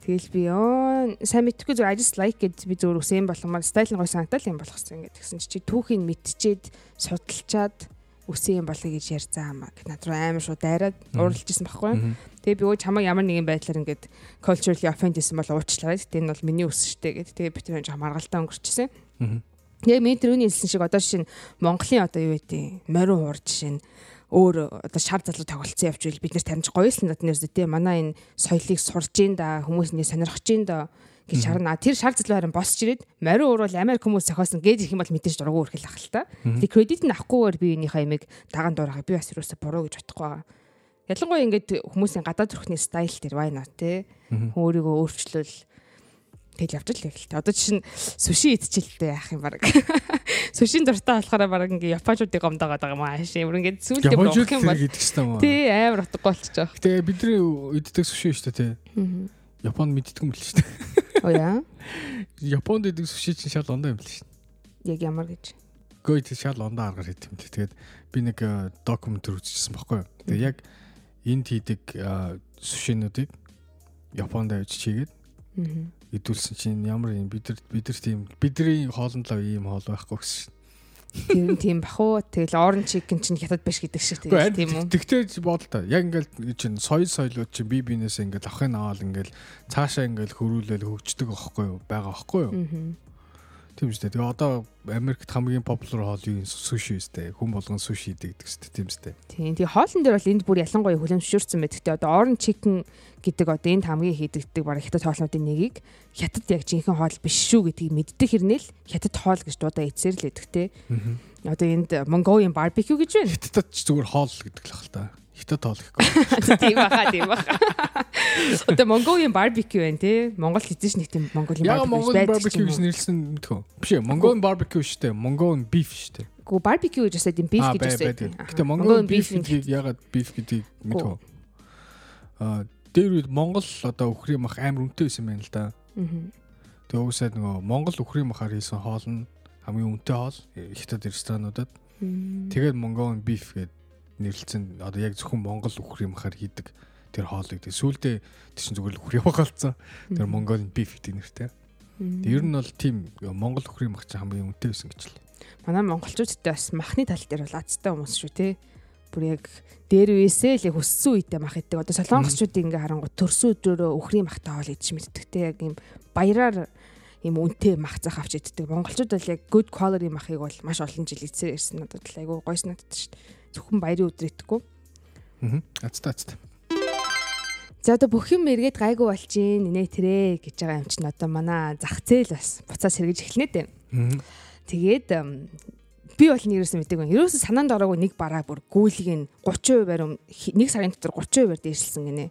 Тэгэл би ёо сайн мэдхгүй зүгээр just like гэд би зүгээр үсэн болгомоор стайл нь гой санагдал юм болгосон ингээд тэгсэн чи түүхийг мэдчихэд судалчаад үсэн юм болгоё гэж ярьсан хамаа гэд над руу амар шууд дайраад уралжсэн байхгүй. Тэгээ би өө чамаа ямар нэгэн байдлаар ингээд culturally offend гэсэн бол уучлаарай. Гэтэ энэ бол миний үс штэ гэд тэгээ би тэр жоохон маргалтай өнгөрчихсэн. Тэгээ миний тэрүүний хэлсэн шиг одоо нь Монголын одоо юу гэдэг морин хуур жишээ нь өөр одоо шар залуу тоглолцсон явж байл. Бид нар таньж гоёсэн надад нэрс тий манай энэ соёлыг сурж ийн да хүмүүс нэ сонирхож ийн да гэж шарна тэр шар залуу харин босч ирээд морин уурвал Америк хүмүүс зохиосон гэж их юм бол мэдээж дургу өрхөл ах л та тий кредит нь авахгүйгээр би энийхээ имийг даган дуурахыг би бас юусаа буруу гэж бодохгүй байгаа ялангуяа ингээд хүмүүсийн гадаад төрхний стайл тэр байна тий өөрийгөө өөрчлөл тэгэл явж л л та. Одоо жишээ нь суши идчихэлтэй яах юм баг. Сушийн дуртай болохоор баг ингээ японочдыг гомдоогоод байгаа юм ааш. Ямар ингээ Японч болох юм бол. Тий амар утгагүй болчих жоох. Гэтэ бидний иддэг суши шүү дээ тий. Японд мэддэг юм л шүү дээ. Оо яа. Японд иддэг суши чинь шал ондоо юм л шүү дээ. Яг ямар гэж. Гойд шал ондоо аргаар хийх юм. Тэгээд би нэг докюментэр үзчихсэн баггүй. Тэгээд яг энд хийдэг сушинуудыг Японд авчиж хийгээд идүүлсэн чинь ямар юм бид нар бид нар тийм бидний хоолнолоо ийм хоол байхгүй гэсэн. Тэр нь тийм бах уу? Тэгэл orange chicken чинь хятад биш гэдэг шиг тийм үү? тэгтээ бодол та. Яг ингээл чинь соёл соёлууд чинь бие биенээс ингээл авахын аваад ингээл цаашаа ингээл хөрүүлэл хөгждөг аахгүй юу? байгаа аахгүй юу? Аа. Тийм шүү дээ. Тэгээ одоо Америкт хамгийн популяр хоол юу суши шүү дээ. Хүн болгон суши идэг шүү дээ. Тийм шүү дээ. Тийм. Тэгээ хоолн дээр бол энд бүр ялангуяа хүлэмжшүүрсэн байдаг. Гэтэ одоо orange chicken гэдэг одоо энд хамгийн хийдэгдэг бараг хятад хоолнуудын нэгийг хятад яг жинхэнэ хоол биш шүү гэдгийг мэддэг хэрнээл хятад хоол гэж дуудаа эцсээр л те. Одоо энд Mongolian barbecue гэж байна. Хятадд ч зүгээр хоол гэдэг л хэл та. Хятад хоол гэхгүй. Тийм баха, тийм баха. Одоо Mongolian barbecue байна те. Монгол хэзээ ч нэг тийм Mongolian Яа barbecue Mongolian barbecue гэж нэрлсэн мэдхүү. Биш ээ, Mongolian barbecue шүү дээ. Mongolian beef шүү дээ. Гү barbecue гэж үсээд юм beef гэж байдаг. Гэтэ Mongolian beef гэдгийг ягаад beef гэдгийг мэдхүү. Аа, дээр үед Монгол одоо өхрийн мах амар үнэтэй байсан байна л да. Тэгээ уусаад нөгөө Монгол өхрийн махаар хийсэн хоол нь хамгийн үнэтэй хоол хятад ресторануудад. Тэгээд Mongolian beef гэд нэрлэлцэн одоо яг зөвхөн Монгол өхрийн махаар хийдэг тэр хоолыг тэг сүүлдээ тэр чинь зүгээр л мах болсон. Тэр Mongolian beef гэдэг нэртэй. Ер нь бол тийм Монгол өхрийн мах чинь хамгийн үнэтэй байсан гэж л. Манай монголчуудтай бас махны тал дээр бол азтай хүмүүс шүү те. Бүр яг дээр үесээ л яг өссөн үедээ мах идэг. Одоо солонгосчуудыг ингээ харангуй төрсөн өдрөөрөө өхрийн махтай хоол идэж мэддэг те. Яг юм баяраар юм үнэтэй мах зах авч иддэг. Монголчууд бол яг good quality махыг бол маш олон жил эцээр ирсэн надад айгүй гойс надад шүү дээ. Зөвхөн баярын өдөр идэхгүй. Аа. Ацтай ацтай. За одоо бүх юм эргээд гайгүй болж гин нэ тэрэ гэж байгаа юм чинь одоо манай зах зээл бас буцаа сэргэж эхлэнэ дээ. Аа. Тэгээд би бол нэрээс мэдээг байна. Ерөөсө санаанд ороогүй нэг бараа бүр гүйлгийг нь 30%-аар өм- хи- нэг сарын дотор 30%-аар дээшилсэн гинэ.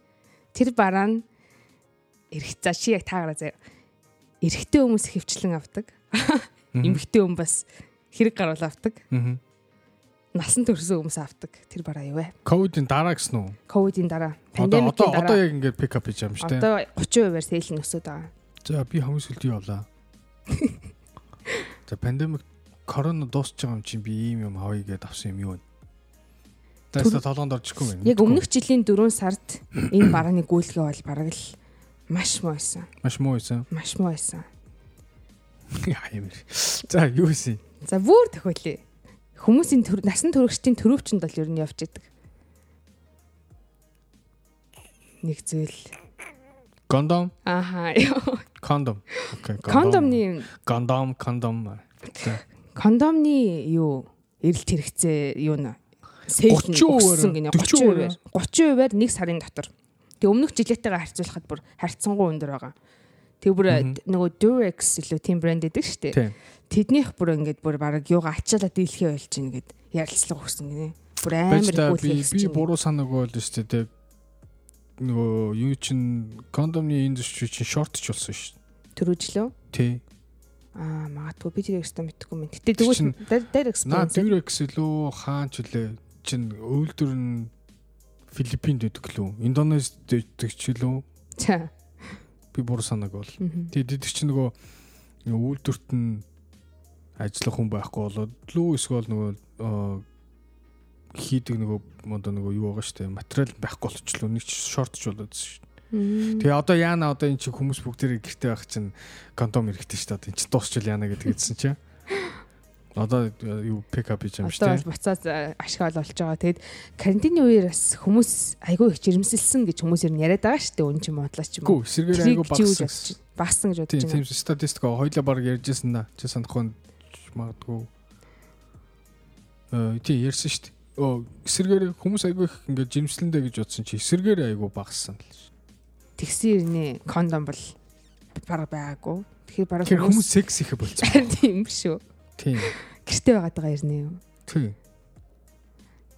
Тэр бараа нь эрэх за чи яг таагараа заяа. Эрэгтэй хүмүүс хөвчлэн авдаг. Эмэгтэй хүмүүс бас хэрэг гаруул авдаг. Аа. Насан туршсан хүмүүс авдаг. Тэр бараа юу вэ? Ковидын дараа гэсэн үү? Ковидын дараа, Одоо одоо пандемикийн одоо дараа. яг ингээд пик ап хийж байгаа юм шүү дээ. Одоо 30%-аар сейл нөсөд байгаа. За би хамгийн сүүлд юу авлаа? За пандемик корона дуусч байгаа юм чинь би ийм юм авъя гэдээ авсан юм юу вэ? Тэстэ толгонд орчихгүй байна. Яг өмнөх жилийн 4 сард энэ барааны гүйлгээ бол бараг л маш муу байсан. маш муу байсан. Маш муу байсан. Яа юм. За юу хийсэн? За бүр тохиолээ. Хүмүүсийн төр насан туршидтын төрөвчөнд бол ер нь явж идэг. Нэг зүйл. Кондом, Ааха. кондом. Окей, Кондомны кондом, кондом. Кондомны юу эрэлт хэрэгцээ юу нэ? Сейл нь 30%-аар, өгсөн гинэ 40%-аар. 30%-аар 30%-аар нэг сарын дотор. Тэгээ өмнөх жилээтэйгээ харьцуулахад бүр харьцангуй өндөр байгаа. Тэгээ бүр нөгөө Durex илүү тийм брэнд гэдэг шүү дээ. Тэднийх бүр ингээд бүр баг юугаа ачаалаа дийлхээ болж ийн гэд ярилцлага өгсөн гинэ. Бүр амар их би үйл би буруу санааг бол шүү дээ. Нөгөө юу чин кондомны индастри чин шортч болсон шүү дээ. төрөөжлөө. Тий. Аа магадгүй би тэрийг өстө мэдхгүй юм. Гэтэ тэгвэл Durex Наа брэнд Durex илүү хаач үлээ чин үйлдвэр нь Филиппинд өгдөг лөө. Индонезид өгдөг ч лөө. За. Би буруу санааг бол. Тэгээд чинь нөгөө нөгөө үйлдвэрт нь ажиллах хүн байхгүй болоод лүү эсвэл нөгөө хийдэг нөгөө одоо нөгөө юу байгаа штэ материал байхгүй болчихлоо нэг ч шортч болоод шүү. Мм. Тэгээ одоо яана одоо эн чинь хүмүүс бүгдээрээ гэртээ байх чинь кондом хэрэгтэй штэ одоо эн чинь дуусчул яана гэдэг хэлсэн чинь. Одоо юу пик ап хийж юм Одоо штэ. бол буцаад э, ашиг олж байгаа. Тэгэд карантины үеэр бас хүмүүс айгүй их жирэмсэлсэн гэж хүмүүс ер нь яриад байгаа дээ. Үн чи модлаач юм. Гүү сэргээр айгу багсан. Багсан гэж бодож Тийм тийм байна. статистик хоёлаа баг ярьжсэн да. Чи санахгүй магадгүй. Э тий ярьсан шүү дээ. Оо эсэргээр хүмүүс айгүй их ингээд жимслэндэ гэж бодсон чи эсэргээр айгүй багсан л ш. Тэгсэн ирнэ кондом бол баг байгаагүй. Тэгэхээр бараг хүмүүс секс их болцсон. харин тийм шүү. Тийм. Гэртээ байгаад байгаа ирнэ юу. Тийм.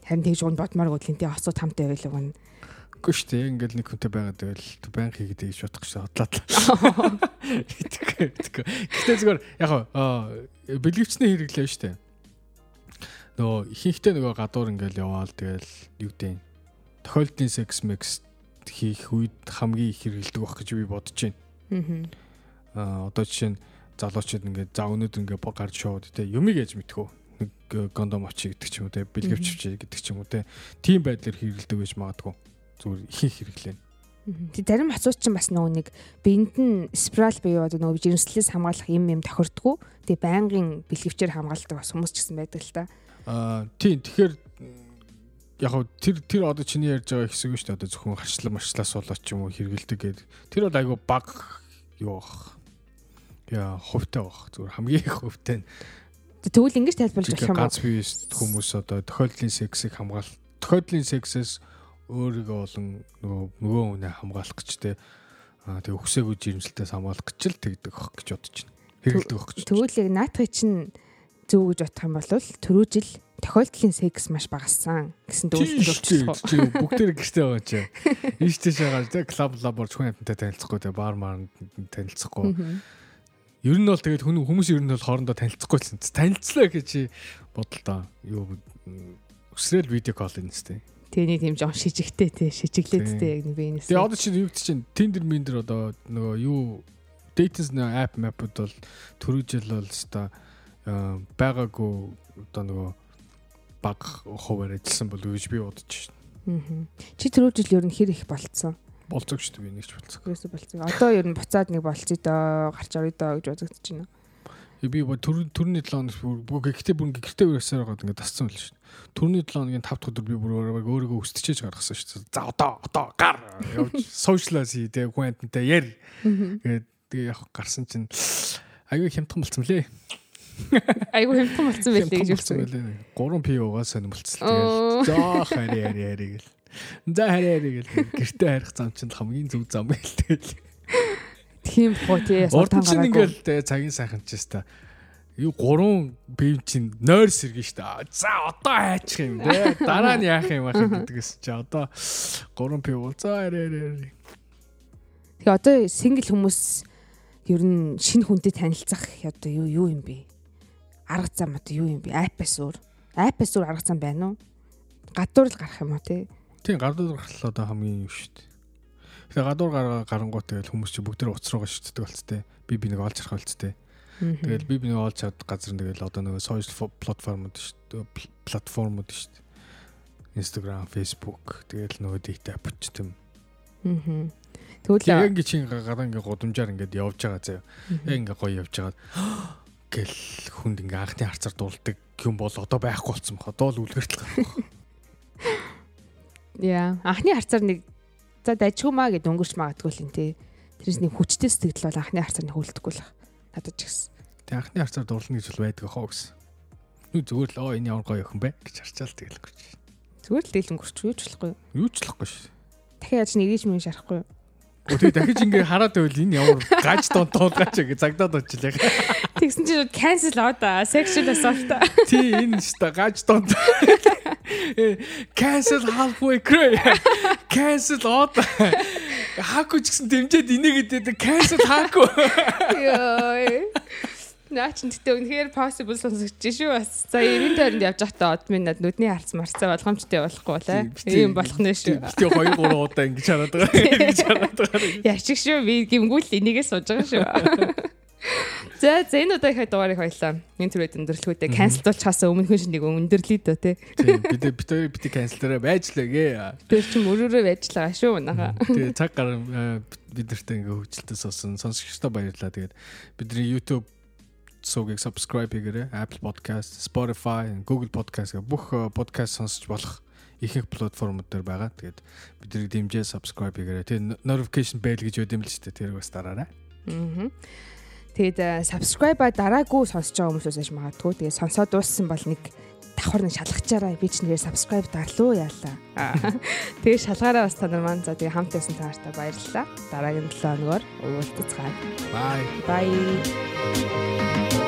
Харин тэгж унд бодмааргүй тэнтэй осоо тамтай байлгүй гэн. Үгүй шүү дээ. Ингээд нэг хүнтэй байгаад байвал баян хийгээд гэж бодох шүү хотлаад. Итгэхгүй итгэхгүй. Гэхдээ зүгээр яг аа бэлгэвчний хэрэглээ шүү дээ. Нөгөө ихэнхдээ нөгөө гадуур ингээл яваал тэгэл юу гэдэг тохиолдлын секс мекс хийх үед хамгийн их хэрэгэлдэг байх гэж би бодож байна. Аа. Одоо жишээ нь залуучууд ингээд за өнөөдөр ингээд гарч шоуд те юмыг яаж мэдхүү нэг э, кондом авчи гэдэг ч юм уу те бэлгэвч авчи гэдэг ч юм уу те тийм байдлаар хэрэгэлдэг байж магадгүй зүгээр ихэнх хэрэглээ. Тэг зарим хацууч чинь бас нөгөө нэг биед нь спираль буюу одоо нөгөө жирэмслээс хамгаалах юм юм тохирдгоо. Тэг байнгын бэлгэвчээр хамгаалдаг бас хүмүүс ч гэсэн байдаг л та. Аа тийм тэгэхээр яг хөө тэр тэр одоо чиний ярьж байгаа хэсэг шүү дээ одоо зөвхөн харчлаа марчлаас болоод ч юм уу хэргэлдэг гээд тэр бол айгу баг юу бах. Яа хувтай бах зүгээр хамгийн их хувтай нь Тэгвэл ингэж тайлбарлаж болох юм ганц бие хүмүүс одоо тохиолдлын сексийг хамгаал тохиолдлын сексээс өөрийгөө болон нөгөө нөгөө хүнээ хамгаалах гэж те аа тэг өксөөгүй жирэмслэлтээс хамгаалах гэж л тэгдэг ах гэж бодож байна. Хэрэгэлдэг ах гэж. Тэгвэл яг наатахыг чинь зөв гэж бодох юм бол түрүү жил тохиолдлын секс маш багассан гэсэн дөрөвдөл болчихсон. Чи бүгдээр гэртээ байгаа чи. Ийштэй шагаал те клуб лабор хүн амттай танилцахгүй те бар маар танилцахгүй. Ер нь бол тэгээд хүн хүмүүс ер нь бол хоорондоо танилцахгүй л танилцлаа гэж чи бодлоо. Юу өсрэл видео колл инстэй. Тэний тийм жоо шижигтэй те шижиглээдтэй яг нэг биенээс. Тэгээ одоо чи юу гэдэг чинь Tinder Minder одоо нөгөө юу dating app map-ууд бол түрүү жил бол өста байгаагүй одоо нөгөө баг хуваар ажилласан бол гэж би бодож байна. Чи түрүү жил ер нь хэр их болцсон? Болцог шүү дээ би нэг ч болцсон. Юусе болцсон. Одоо ер нь буцаад нэг болцъё доо гарч орё доо гэж бодогдож байна. Би түр түрний 7 хоног бүр гэхдээ бүр гэртээ үрээсээр гоод ингээд тасцсан байл шүү. Түрний 7 хоногийн 5 дахь өдөр би бүр өөрийгөө өсдөж гаргасан шүү. За одоо одоо гар явж сошиалайз хий тэг хүн амттай яар. Тэгээд тэгээ яг гарсан чинь аюу хямдхан болцсон лээ. Айгу хэмтэн болцсон байлээ гэж хэлсэн. 3 пи уугаа сонирмолцсон. Тэгэл зоо хари хари хари гэл. За хари хари гэл. Гэртээ харих зам чинь хамгийн зөв зам тэгэл. Тийм хоо тий. Урд чинь ингээл цагийн сайхан ч та юу гурван бив чинь нойр сэргэн штэ. За одоо хайчих юм бэ. Дараа нь яах юм ахын гэдгээс чи одоо гурван пив уу. За хари хари. Тэгээ одоо сингл хүмүүс ер нь шинэ хүнтэй танилцах одоо юу юу юм бэ? арга зам одоо юу юм бэ? Апс өөр. Апс өөр арга зам байна уу? Гадуур л гарах юм уу те? Тийм гадуур гарах л одоо хамгийн юу дээ. Тэгээ гадуур гараа гарангуут тэгэл хүмүүс чи бүгд тэр уц руугаа шүтдэг болцтой. Би би нэг олж харах болцтой. Тэгэл би би нэг олж чад газар тэгэл одоо нэг social платформуд шүү дээ. Платформуд шүү дээ. Instagram, Facebook тэгэл нөгөө data бүтч юм. Аа. Тэгвэл ингэ чинь гараа ингэ гудамжаар ингэ явж байгаа заяа. Яг ингэ гоё явж байгаа гэл хүнд ингээ анхны харцаар дуулдаг юм бол одоо байхгүй болсон баг. Одоо л үлгэртэл гарах. Яа, анхны харцаар нэг за дажгуумаа гэд өнгөрч магадгүй л юм те. Тэрнээс нэг хүчтэй сэтгэл бол анхны харцаар нэг хүлдэхгүй л надад ч гэсэн. Тэг анхны харцаар дурлна гэж бол байдаг хоо гэсэн. Нүг зүгээр л оо энэ ямар гоё охин бэ гэж харчаал тэгэл гэж. Зүгээр л тэгэл өнгөрч юу ч болохгүй. Юу ч болохгүй шүү. Дахиад яаж нэгэж мэн шарахгүй юу? Тэгээ дахиж ингээ хараад байвал энэ ямар гаж донтуулгаач гэж загдаад очлаа. Тэгсэн чинь cancel одоо sexual assault. Тий энэ дээ гаж донт. Cancel halfway cray. Cancel од. Хаагүй ч гэсэн дэмжээд инээгээд cancel хаагүй. Йой. Наа чи тэгтээ үнэхээр possible сонсогч шүү бас. За 90 тойронд явж байхдаа од минь нүдний харц марцаа болгоомжтой болохгүй лээ. Ийм болох нэ шүү. Гэтэ 2 3 удаа ингэж хараад байгаа. Ингэж хараад байгаа. Яачих шүү би гимгүүл энийгээ сууж байгаа шүү. За за энэ удаагийнхаа дугаарыг хоёлаа. Энэ төрөд өндөрлөхүүдээ канселуулчихаас өмнө хүн шинийг өндөрлөе дөө тий. Бид бид бид канселаараа байжлаагээ. Тэр чинь мөрөөрөө байжлаа шүү манайха. Тэгээ цаг гар бид нартай ингээ хөвчлөлтөө сонсон сонсогчдоо баярлалаа. Тэгээд бидний YouTube суугийг subscribe хийгээрэй. Apple Podcast, Spotify, Google Podcast гэх бүх подкаст сонсож болох ихэнх платформуд дээр байгаа. Тэгээд бидний дэмжээ subscribe хийгээрэй. Тэгээд notification bell гэж үдэм л ч дээ. Тэр бас дараарай. Аа. Тэгээд subscribe-а дараагүй сонсож байгаа хүмүүсээс аж магадгүй. Тэгээд сонсоод дууссан бол нэг давхар нэг шалгачаараа би ч нэрээ subscribe дарлуу яалаа. Тэгээд шалгаараа бас та нар маань за тэгээд хамт байсан таартай баярлалаа. Дараагийн 7 өнөөр уулзцгаая. Bye. Bye.